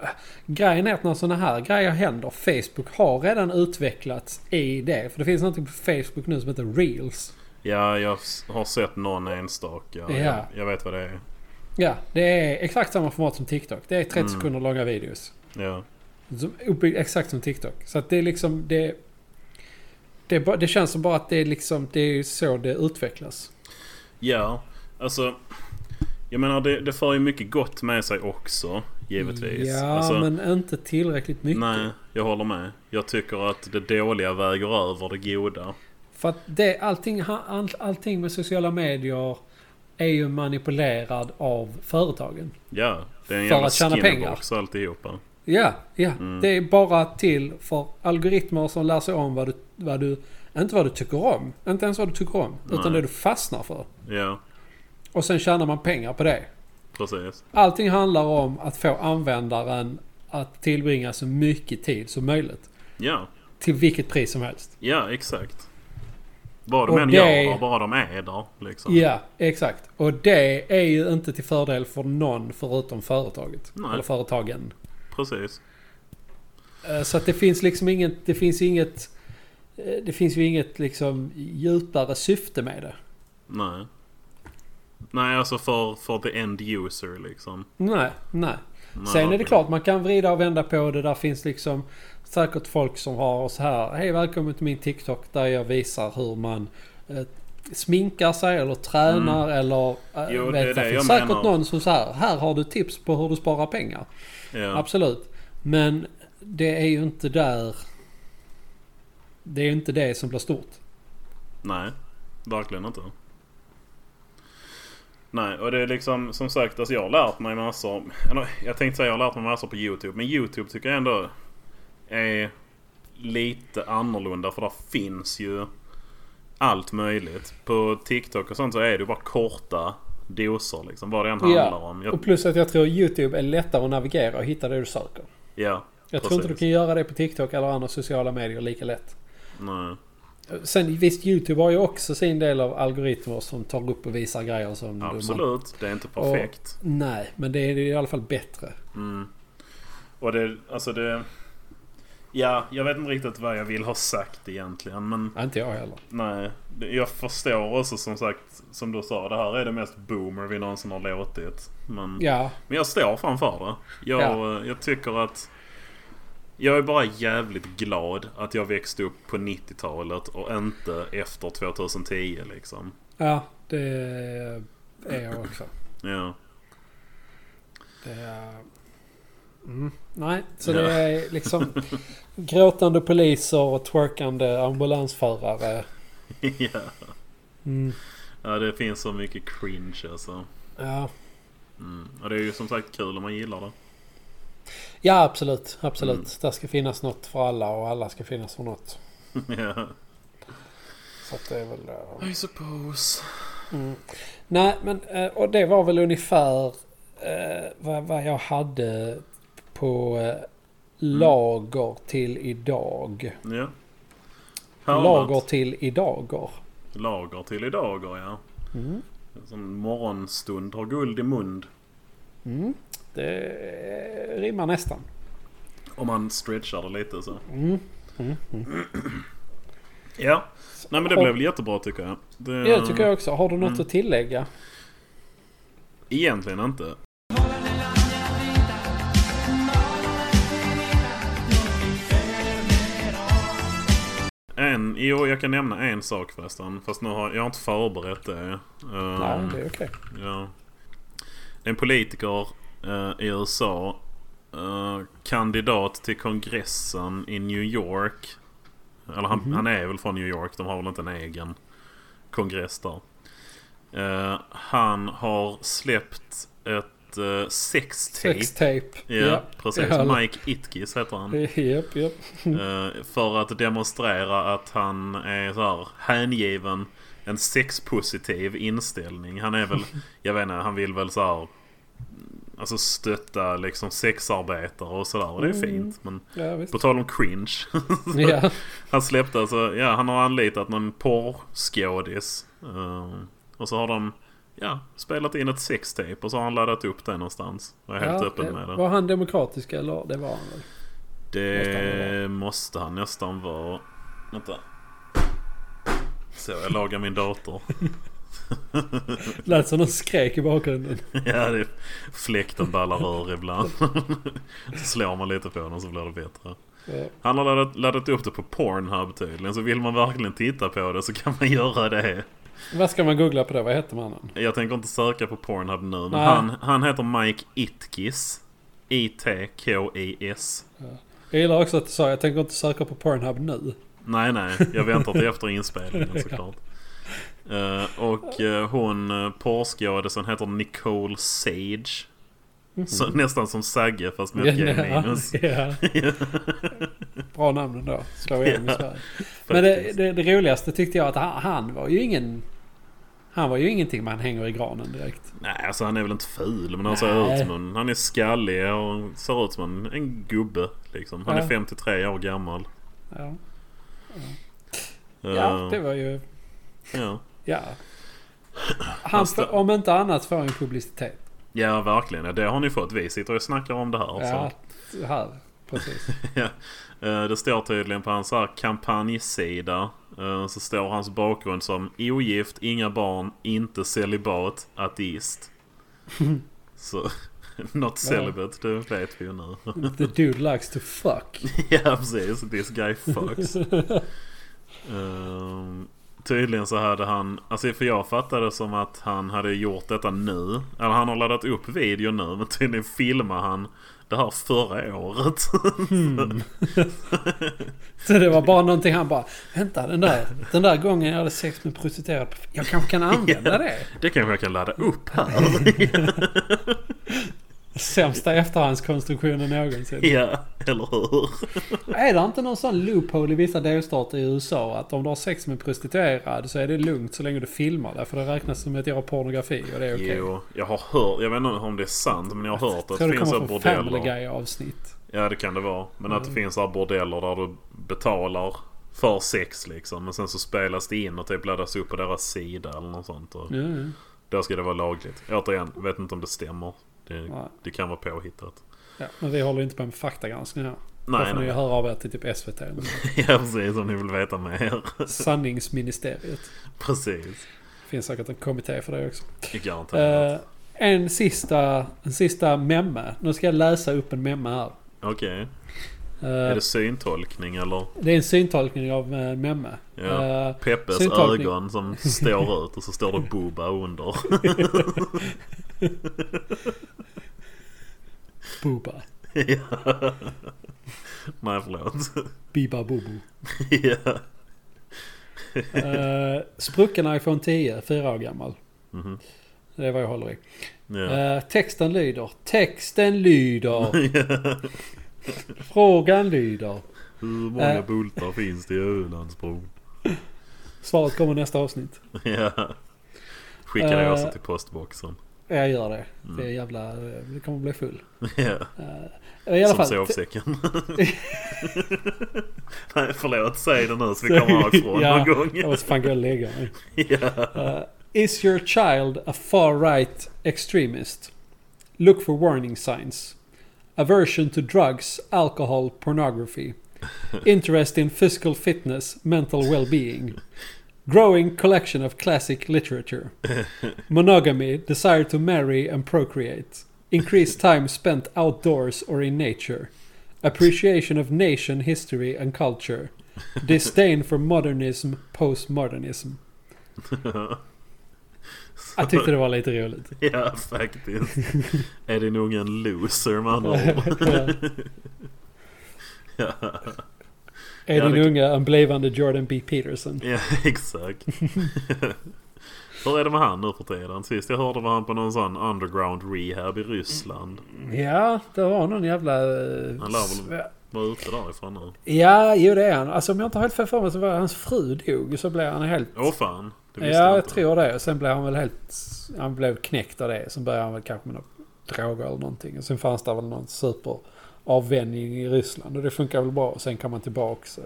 Uh, grejen är att när sådana här grejer händer, Facebook har redan utvecklats i det. För det finns någonting på Facebook nu som heter Reels. Ja, jag har sett någon enstaka. Ja. Jag, jag vet vad det är. Ja, det är exakt samma format som TikTok. Det är 30 Mm. sekunder långa videos. Ja. Som- exakt som TikTok. Så att det är liksom... Det, det, bara, det känns som bara att det är liksom... Det är så det utvecklas. Ja, alltså. Jag menar det, det för ju mycket gott med sig också. Givetvis. Ja, alltså, men inte tillräckligt mycket. Nej, jag håller med. Jag tycker att det dåliga väger över det goda. För att det, allting, all, allting med sociala medier är ju manipulerad av företagen. Ja, det är en För jävla att tjäna alltihopa. Ja, ja. Mm. Det är bara till för algoritmer som lär sig om vad du, vad du... Inte vad du tycker om. Inte ens vad du tycker om. Utan Nej. det du fastnar för. Ja, Och sen tjänar man pengar på det. precis. Allting handlar om att få användaren att tillbringa så mycket tid som möjligt. Ja, Till vilket pris som helst. ja exakt. Vad de Och än gör, bara de är där. Liksom. Ja, exakt. Och det är ju inte till fördel för någon förutom företaget. Nej. Eller företagen. Precis. Eh, Så att det finns liksom inget... Det finns inget... eh, Det finns ju inget liksom djupare syfte med det. Nej. Nej, alltså för, för the end user liksom. Nej, nej. Nej, Sen är det verkligen. klart man kan vrida och vända på det. Där finns liksom säkert folk som har så här. Hej välkommen till min TikTok där jag visar hur man eh, sminkar sig eller tränar eller... Mm. Jo, det är vet, det det finns säkert menar. någon som så här. Här har du tips på hur du sparar pengar. Ja. Absolut. Men det är ju inte där... Det är ju inte det som blir stort. Nej, verkligen inte. Nej, och det är liksom som sagt, alltså jag har lärt mig massor. Eller jag tänkte säga jag har lärt mig massor på YouTube. Men YouTube tycker jag ändå är lite annorlunda. För där finns ju allt möjligt. På TikTok och sånt så är det bara korta doser liksom. Vad det än handlar om. Och Jag, plus att jag tror YouTube är lättare att navigera och hitta det du söker. ja, Jag tror inte du Precis. kan göra det på TikTok eller andra sociala medier lika lätt. nej. Sen visst, YouTube har ju också sin del av algoritmer som tar upp och visar grejer som... du- Absolut, det är inte perfekt. Nej, men det är i alla fall bättre. Mm. Och det, alltså det... Ja, jag vet inte riktigt vad jag vill ha sagt egentligen. Men Ja, inte jag heller. nej. Jag förstår också som sagt, som du sa, det här är det mest boomer vi någonsin har låtit. Men, Ja, men jag står framför det. Jag, Ja. jag tycker att... Jag är bara jävligt glad att jag växte upp på 90-talet och inte efter 2010 liksom. ja det är jag också. Ja. Det är... Mm. Nej, så det är liksom gråtande poliser och twerkande ambulansförare. ja. Mm. Ja, det finns så mycket cringe alltså. Ja. Mm. Och det är ju som sagt kul om man gillar det. ja, absolut. Absolut. Mm. Det ska finnas något för alla och alla ska finnas för något. ja. Så att det är väl... eh, I suppose. Mm. Nej, men eh, och det var väl ungefär eh, vad, vad jag hade på eh, lager till idag. Ja. Lager till idager. Lager till idagar ja. Mm. Som morgonstund har guld i mund. Mm. Det rimmar nästan. Om man stretchar det lite så. Mm. Mm. Mm. Ja. Nej men det blev väl jättebra tycker jag. Det, Ja, det tycker jag också. Har du något Mm. att tillägga? Egentligen inte. En, jo, jag kan nämna en sak förresten. Fast nu har jag har inte förberett det. Eh, Nej, det är okej. Ja. En politiker eh, i USA. eh, kandidat till kongressen i New York. Eller han, Mhm. han är väl från New York. De har väl inte en egen kongress där. Eh, han har släppt ett uh, sextape. Sextape. Ja, precis. Ja. Mike Itkis heter han. Japp, japp. Eh, för att demonstrera att han är så här hängiven en sexpositiv inställning. Han är väl, jag vet inte, han vill väl så här Alltså stötta liksom sexarbetare och sådär. Och det är Mm. fint. Men Ja, på tal om cringe. Ja. Han släppte alltså, ja han har anlitat någon porrskådis. Eh, och så har de, ja, spelat in ett sextape och så har han laddat upp det någonstans. Och är helt Ja, öppen med det. Var han demokratisk eller? Det var han väl? Det måste han nästan vara. Vänta. Så, jag lagar min dator. Lät som någon skrek i bakgrunden. ja, det fläkten ballar ur ibland. så slår man lite på den så blir det bättre. Han har laddat, laddat upp det på Pornhub tydligen. Så vill man verkligen titta på det så kan man göra det. Vad ska man googla på det? Vad heter mannen? Jag tänker inte söka på Pornhub nu. Men han, han heter Mike Itkis. I-T-K-I-S. Jag gillar också att du sa jag tänker inte söka på Pornhub nu. Nej, nej. Jag väntar till efter inspelningen såklart. Eh, och uh, hon uh, porrskådisen heter Nicole Sage. Så, nästan som Sagge fast med ett G Ja, minus. ja. Bra namn ändå. Slå igenom i Ja, Sverige. Men det, det, det roligaste tyckte jag att han, han var ju ingen... Han var ju ingenting man hänger i granen direkt. Nej, alltså han är väl inte ful men han ser ut som en... Han är skallig och ser ut som en, en gubbe liksom. Han Ja. är 53 år gammal. Ja, Eh, ja det var ju... ja. Ja. Han, Fast om inte annat får en publicitet. Ja, verkligen. Ja, Det har ni fått. Vi sitter och snackar om det här. Ja, Så. här. Precis. Ja, eh, det står tydligen på hans här kampanjsida. eh, Så står hans bakgrund som ogift, inga barn, inte celibat, ateist. Så, not celibate, det vet vi ju nu. The dude likes to fuck. ja, precis. This guy fucks. Ehm, tydligen så hade han, alltså för jag fattade det som att han hade gjort detta nu. Eller han har laddat upp video nu men tydligen filmar han det här förra året. Hmm. Så det var bara någonting han bara Vänta den där, den där gången jag hade sex med prostituerad Jag kanske kan använda det. Det kanske jag kan ladda upp här. Sämsta efterhandskonstruktionen någonsin. ja, eller hur? Är det inte någon sån loophole i vissa delstater i USA att om du har sex med prostituerad så är det lugnt så länge du filmar det? För det räknas som att göra pornografi och det är okej. Jo, jag har hört, jag vet inte om det är sant men jag har hört att tror det det finns så kommer från Family bordeller. Avsnitt. Ja det kan det vara. Men att det Mm. finns här bordeller där du betalar för sex liksom. Men sen så spelas det in och typ laddas upp på deras sida eller något sånt. Och Mm. då ska det vara lagligt. Återigen, vet inte om det stämmer. Det, det kan vara påhittat. Ja, men vi håller inte på med faktagranskning här. Då Nej, får ni nej. höra av er till typ SVT. Ja precis, om ni vill veta mer. Sanningsministeriet. precis. Finns säkert en kommitté för det också. Garanterat. Eh, en sista, en sista memme. Nu ska jag läsa upp en memme här. Okej. Eh, Är det syntolkning eller? det är en syntolkning av eh, memme. Ja. Eh, Peppes syntolkning. ögon som står ut och så står det Bubba under. Booba. ja. Nej förlåt. Biba Bobo. ja. Uh, sprucken iPhone 10, fyra år gammal. Mhm. Det är vad jag håller i. Ja. Eh, texten lyder. Texten lyder. Frågan lyder. Hur många Eh. bultar finns det i Ölandsbron? Svaret kommer nästa avsnitt. ja. Skicka det Eh. också till postboxen. Jag gör det. Mm. Det är jävla... eh, Det kommer bli full. Ja. Uh, I alla Som fall. sovsäcken. Nej förlåt, säg det nu så vi kommer härifrån Ja, någon gång. Jag måste fan gå och lägga mig. Uh, is your child a far right extremist? Look for warning signs. Aversion to drugs, alcohol, pornography. Interest in physical fitness, mental well-being. Growing collection of classic literature. Monogamy, desire to marry and procreate. Increased time spent outdoors or in nature. Appreciation of nation, history and culture. Disdain for modernism, postmodernism. Jag tyckte det var lite roligt. Ja, faktiskt. är din unge en loser andra ord? ja. Är Ja, din det- unge en blivande Jordan B. Peterson? ja, exakt. Hur är det med han nu för tiden? Sist jag hörde var han på någon sån underground rehab i Ryssland. Ja, det var någon jävla... eh, Han lär väl- Var ute därifrån nu. Ja, jo det är han. Alltså om jag inte har helt fel för mig så var hans fru dog så blev han helt... Åh fan. Ja, jag tror det. Sen blev han väl helt... Han blev knäckt av det. Sen började han väl kanske med något droger eller någonting. Och sen fanns det väl någon super avvänjning i Ryssland och det funkar väl bra. Och sen kan man tillbaka. Så.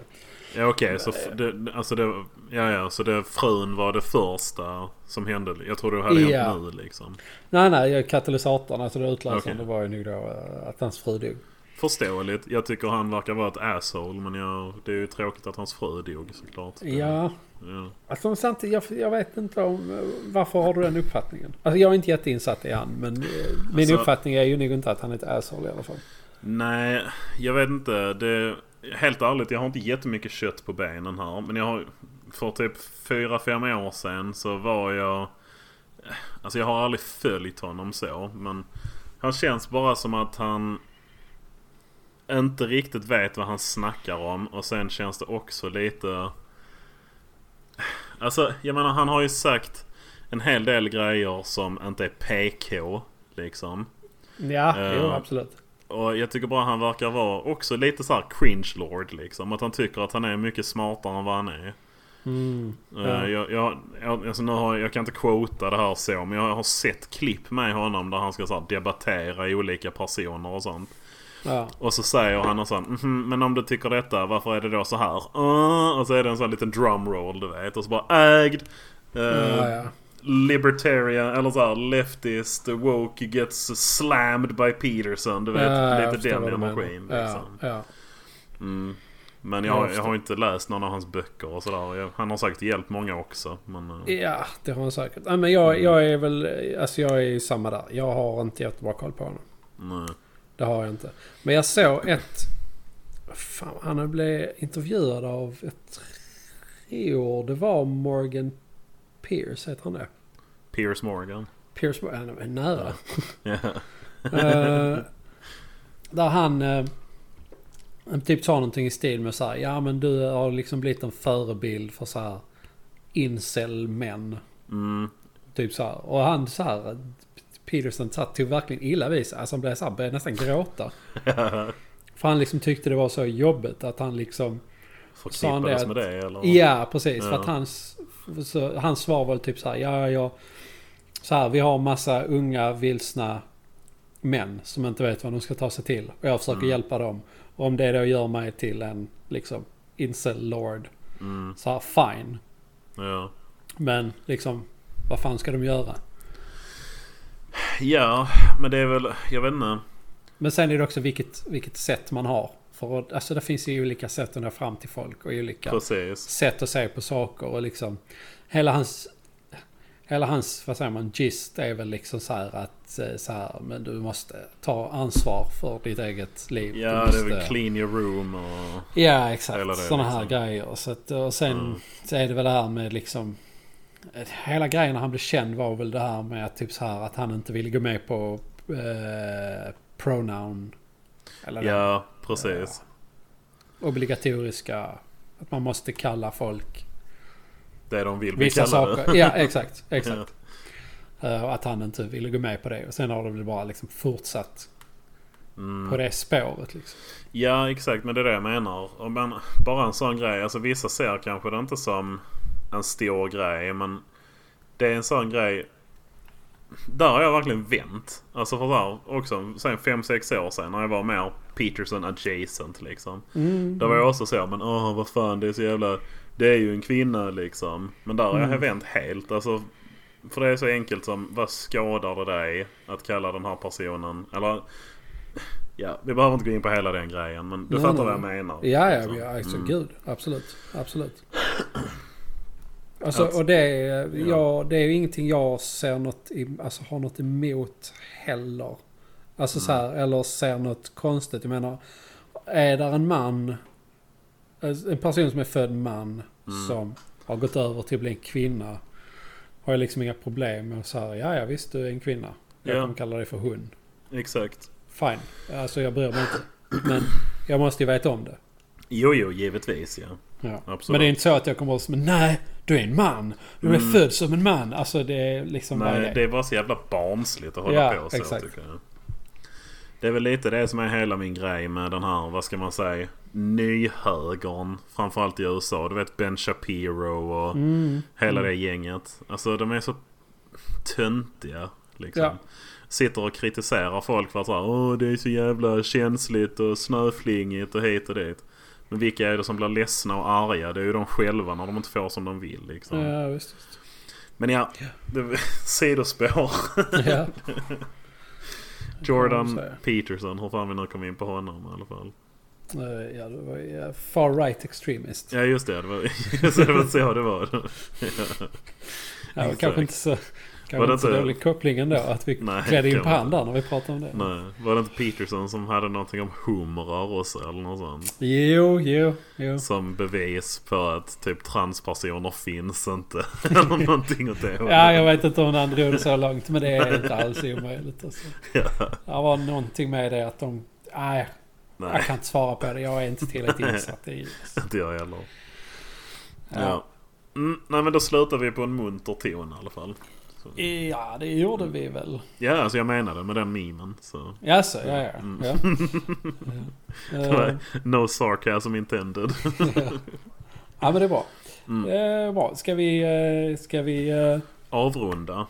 Ja okej, så f- det, alltså det, ja, ja, så det, frun var det första som hände. Jag tror det hade Ja. hänt nu liksom. Nej, nej, katalysatorn, alltså det utlösande det var ju nog då eh, att hans fru dog. Förståeligt. Jag tycker han verkar vara ett asshole. Men jag, det är ju tråkigt att hans fru dog såklart. Ja, ja. alltså samtidigt, jag, jag vet inte om... Varför har du den uppfattningen? Alltså jag är inte jätteinsatt i han, men eh, min Alltså- uppfattning är ju nog inte att han är ett asshole i alla fall. Nej, jag vet inte. Det, helt ärligt, jag har inte jättemycket kött på benen här. Men jag har... För typ 4-5 år sedan så var jag... Alltså jag har aldrig följt honom så. Men han känns bara som att han inte riktigt vet vad han snackar om. Och sen känns det också lite... Alltså, jag menar han har ju sagt en hel del grejer som inte är PK. Liksom. Ja, Eh, jo absolut. Och jag tycker bara han verkar vara också lite så här cringe lord liksom. Att han tycker att han är mycket smartare än vad han är. Mm. Eh, Ja. Jag, jag, jag, alltså nu har, jag kan inte quota det här så. Men jag har sett klipp med honom där han ska så här, debattera olika personer och sånt. Ja. Och så säger han och sånt. "Mhm, men om du tycker detta, varför är det då så här? "Uh", och så är det en sån liten drumroll du vet. Och så bara ägd. Ja, ja. Libertarian eller så här leftist woke gets slammed by Peterson. Du vet Ja, lite den energin Ja, liksom. ja. Mm. Men Jag jag, jag har inte läst någon av hans böcker och sådär. Han har säkert hjälpt många också. Men, eh, Ja, det har han säkert. Ja, men jag, jag är väl... Alltså jag är ju samma där. Jag har inte jättebra koll på honom. nej. Det har jag inte. Men jag såg ett... Fan, han blev intervjuad av... Jag tror det var Morgan Pierce, heter han det? Piers Morgan. Pierce Morgan, är nära. Ja. Eh, där han... han typ sa någonting i stil med så här, Ja men du har liksom blivit en förebild för så här incel-män. Mm. Typ så här. Och han så här... Peterson här, tog verkligen illa vid sig. Alltså han blev så här, började nästan gråta. För han liksom tyckte det var så jobbigt att han liksom... Förknippades med det eller? Ja, precis. För Ja. att hans, så, hans svar var typ så här, ja, ja, så här, vi har massa unga vilsna män som inte vet vad de ska ta sig till. Och jag försöker Mm. hjälpa dem. Och om det då gör mig till en, liksom, incel-lord. Mm. Så här, fine. Ja. Men liksom, vad fan ska de göra? ja, men det är väl... Jag vet inte. Men sen är det också vilket, vilket sätt man har. För att, alltså det finns ju olika sätt att nå fram till folk och olika Precis. sätt att se på saker och liksom hela hans hela hans, vad säger man, gist är väl liksom så här att eh, så här, men du måste ta ansvar för ditt eget liv. Ja, du det måste, är väl clean your room och... Ja, exakt. Sådana här liksom. grejer. Så att, och sen Mm. så är det väl det här med liksom eh, Hela grejen när han blev känd var väl det här med att typ så här att han inte ville gå med på eh, pronoun. Eller Ja, precis. obligatoriska. Att man måste kalla folk Det de vill bli vissa kallade. saker. Ja, exakt. exakt. Ja. Eh, att han inte ville gå med på det. Och sen har det väl bara liksom fortsatt Mm. på det spåret liksom. Ja, exakt. Men det är det jag menar. Och men, bara en sån grej. Alltså vissa ser kanske det inte som en stor grej. Men det är en sån grej. Där har jag verkligen vänt. Alltså för där också. Sen 5-6 år sedan när jag var mer Peterson adjacent liksom. Mm. Då var jag också så men åh vad fan det är så jävla... Det är ju en kvinna liksom. Men där har jag Mm. vänt helt. Alltså För det är så enkelt som vad skadar det dig att kalla den här personen eller Ja, vi behöver inte gå in på hela den grejen men du Nej, fattar nej. vad jag menar. Ja, ja, Liksom. ja alltså Mm. gud. Absolut. Absolut. Alltså, Att- och det är, Ja. ja, det är ju ingenting jag ser något, alltså, har något emot heller. Alltså så Mm. här, eller ser något konstigt. Jag menar, är där en man, alltså, en person som är född man Mm. som har gått över till att bli en kvinna. Har jag liksom inga problem med att säga, ja ja visst du är en kvinna. Jag Ja. kommer kalla dig för hon. Exakt. Fine. Alltså jag bryr mig inte. Men jag måste ju veta om det. Jo, jo, givetvis ja. Ja. Absolut. Men det är inte så att jag kommer att säga, men nej, du är en man. Du är Mm. född som en man. Alltså det är liksom, Nej, det? det är bara så jävla barnsligt att hålla Ja, på så exakt. tycker jag. Det är väl lite det som är hela min grej med den här, vad ska man säga, nyhögern. Framförallt i USA. Du vet Ben Shapiro och Mm. hela Mm. det gänget. Alltså de är så töntiga. Liksom. Ja. Sitter och kritiserar folk för att säga, Åh, det är så jävla känsligt och snöflingigt och hit och dit. Men vilka är det som blir ledsna och arga? Det är ju de själva när de inte får som de vill. Liksom. Ja, visst. visst. Men ja, det, sidospår. Ja. Jordan. Peterson, hur fan vi nu kom in på honom i alla fall. Eh, Ja, det var ja, far right extremist. Ja just det, det var, just det, var så det var. Ja. Kanske inte så, Var kanske det inte dålig koppling ändå. Att vi Nej, klädde in på där när vi pratade om det. Nej, var det inte Peterson som hade någonting om humorrörelse eller något sånt? Jo, jo, jo. Som bevis på att typ transpersoner finns inte. eller någonting åt det. Ja, jag vet inte om han drog det så långt. Men det är inte alls omöjligt. Alltså. Ja, Det var någonting med det att de... Nej, jag nej, kan inte svara på det. Jag är inte tillräckligt insatt i inte jag heller. Ja. Ja. Mm, nej men då slutar vi på en munter ton i alla fall. Så. ja, det gjorde vi väl. Ja, alltså jag menade med den memen. Så. Jaså, ja, ja. Mm. ja. Ja. No sarcasm intended. ja, men det är bra. Mm. Eh, bra. Ska vi, eh, ska vi eh, Avrunda.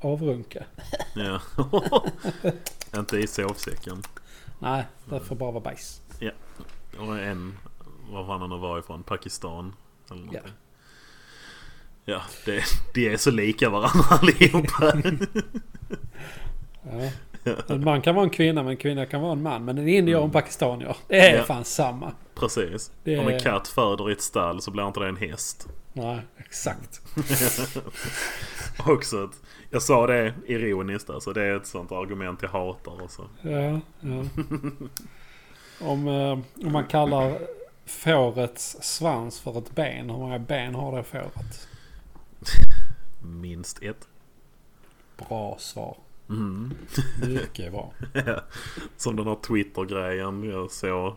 avrunka? Ja. Inte i sovsäcken. Nej, det får bara vara bajs. Och en, var fan han nu var ifrån, Pakistan. Eller någonting. Ja. Ja, det, de är så lika varandra allihopa. Ja. En man kan vara en kvinna, men en kvinna kan vara en man. Men en indier och en pakistanier, det är Mm. Ja. fan samma. Precis. Det Om en katt föder i ett stall så blir inte det en häst. Nej, exakt. Också ett, jag sa det ironiskt alltså. Det är ett sånt argument jag hatar. Alltså. Ja, ja. Om, eh, om man kallar fårets svans för ett ben, hur många ben har det fåret? Minst ett. Bra svar. Mm. Mycket bra. Som den här Twitter-grejen jag såg.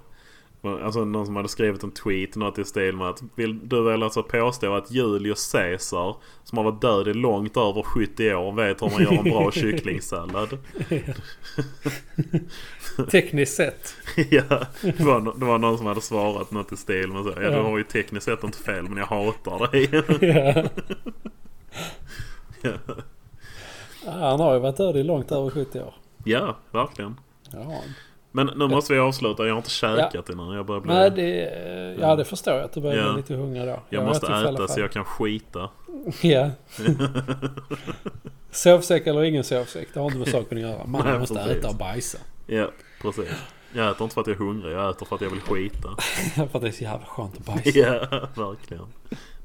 Alltså någon som hade skrivit en tweet något i stil med att Vill du väl alltså påstå att Julius Caesar som har varit död i långt över 70 år vet hur man gör en bra kycklingsallad? Tekniskt sett. ja, det var, det var någon som hade svarat något i stil med så. Ja, du Ja. har ju tekniskt sett inte fel men jag hatar dig. Ja. ja. Han har ju varit död i långt över 70 år. ja, verkligen. Ja. Men nu måste vi avsluta. Jag har inte käkat innan. Jag börjar bli... Nej, det, ja, det förstår jag att du börjar Ja. bli lite hungrig då. jag åt måste äta så jag kan skita. Ja. sovsäck eller ingen sovsäck, det har inte med saken att göra. Man Nej, måste precis. äta och bajsa. Ja, precis. Jag äter inte för att jag är hungrig. Jag äter för att jag vill skita. för att det är så jävla skönt att bajsa. Ja, verkligen.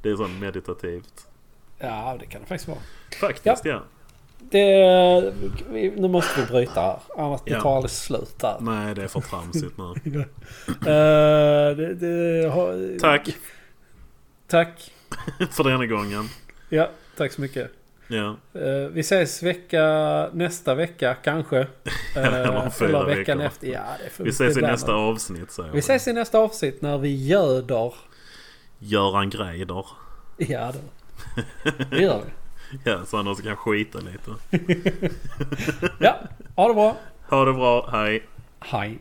Det är sånt meditativt. Ja, det kan det faktiskt vara. Faktiskt, ja. Det, vi, nu måste vi bryta här. Annars det Ja. tar aldrig slut där. Nej, det är för tramsigt nu. Eh, det, det, har, Tack Tack. för denna gången. Ja, tack så mycket. Ja, Eh, vi ses vecka, nästa vecka kanske. Uh, Eller fyra eller veckan veckor. efter. Ja, det vi ses det i nästa nog. avsnitt säger Vi ses i nästa avsnitt när vi göder. Göran Greider. Ja, det, det gör vi. Ja, så också kan skita lite. Ja, ha det bra. Ha det bra, hej. Hej.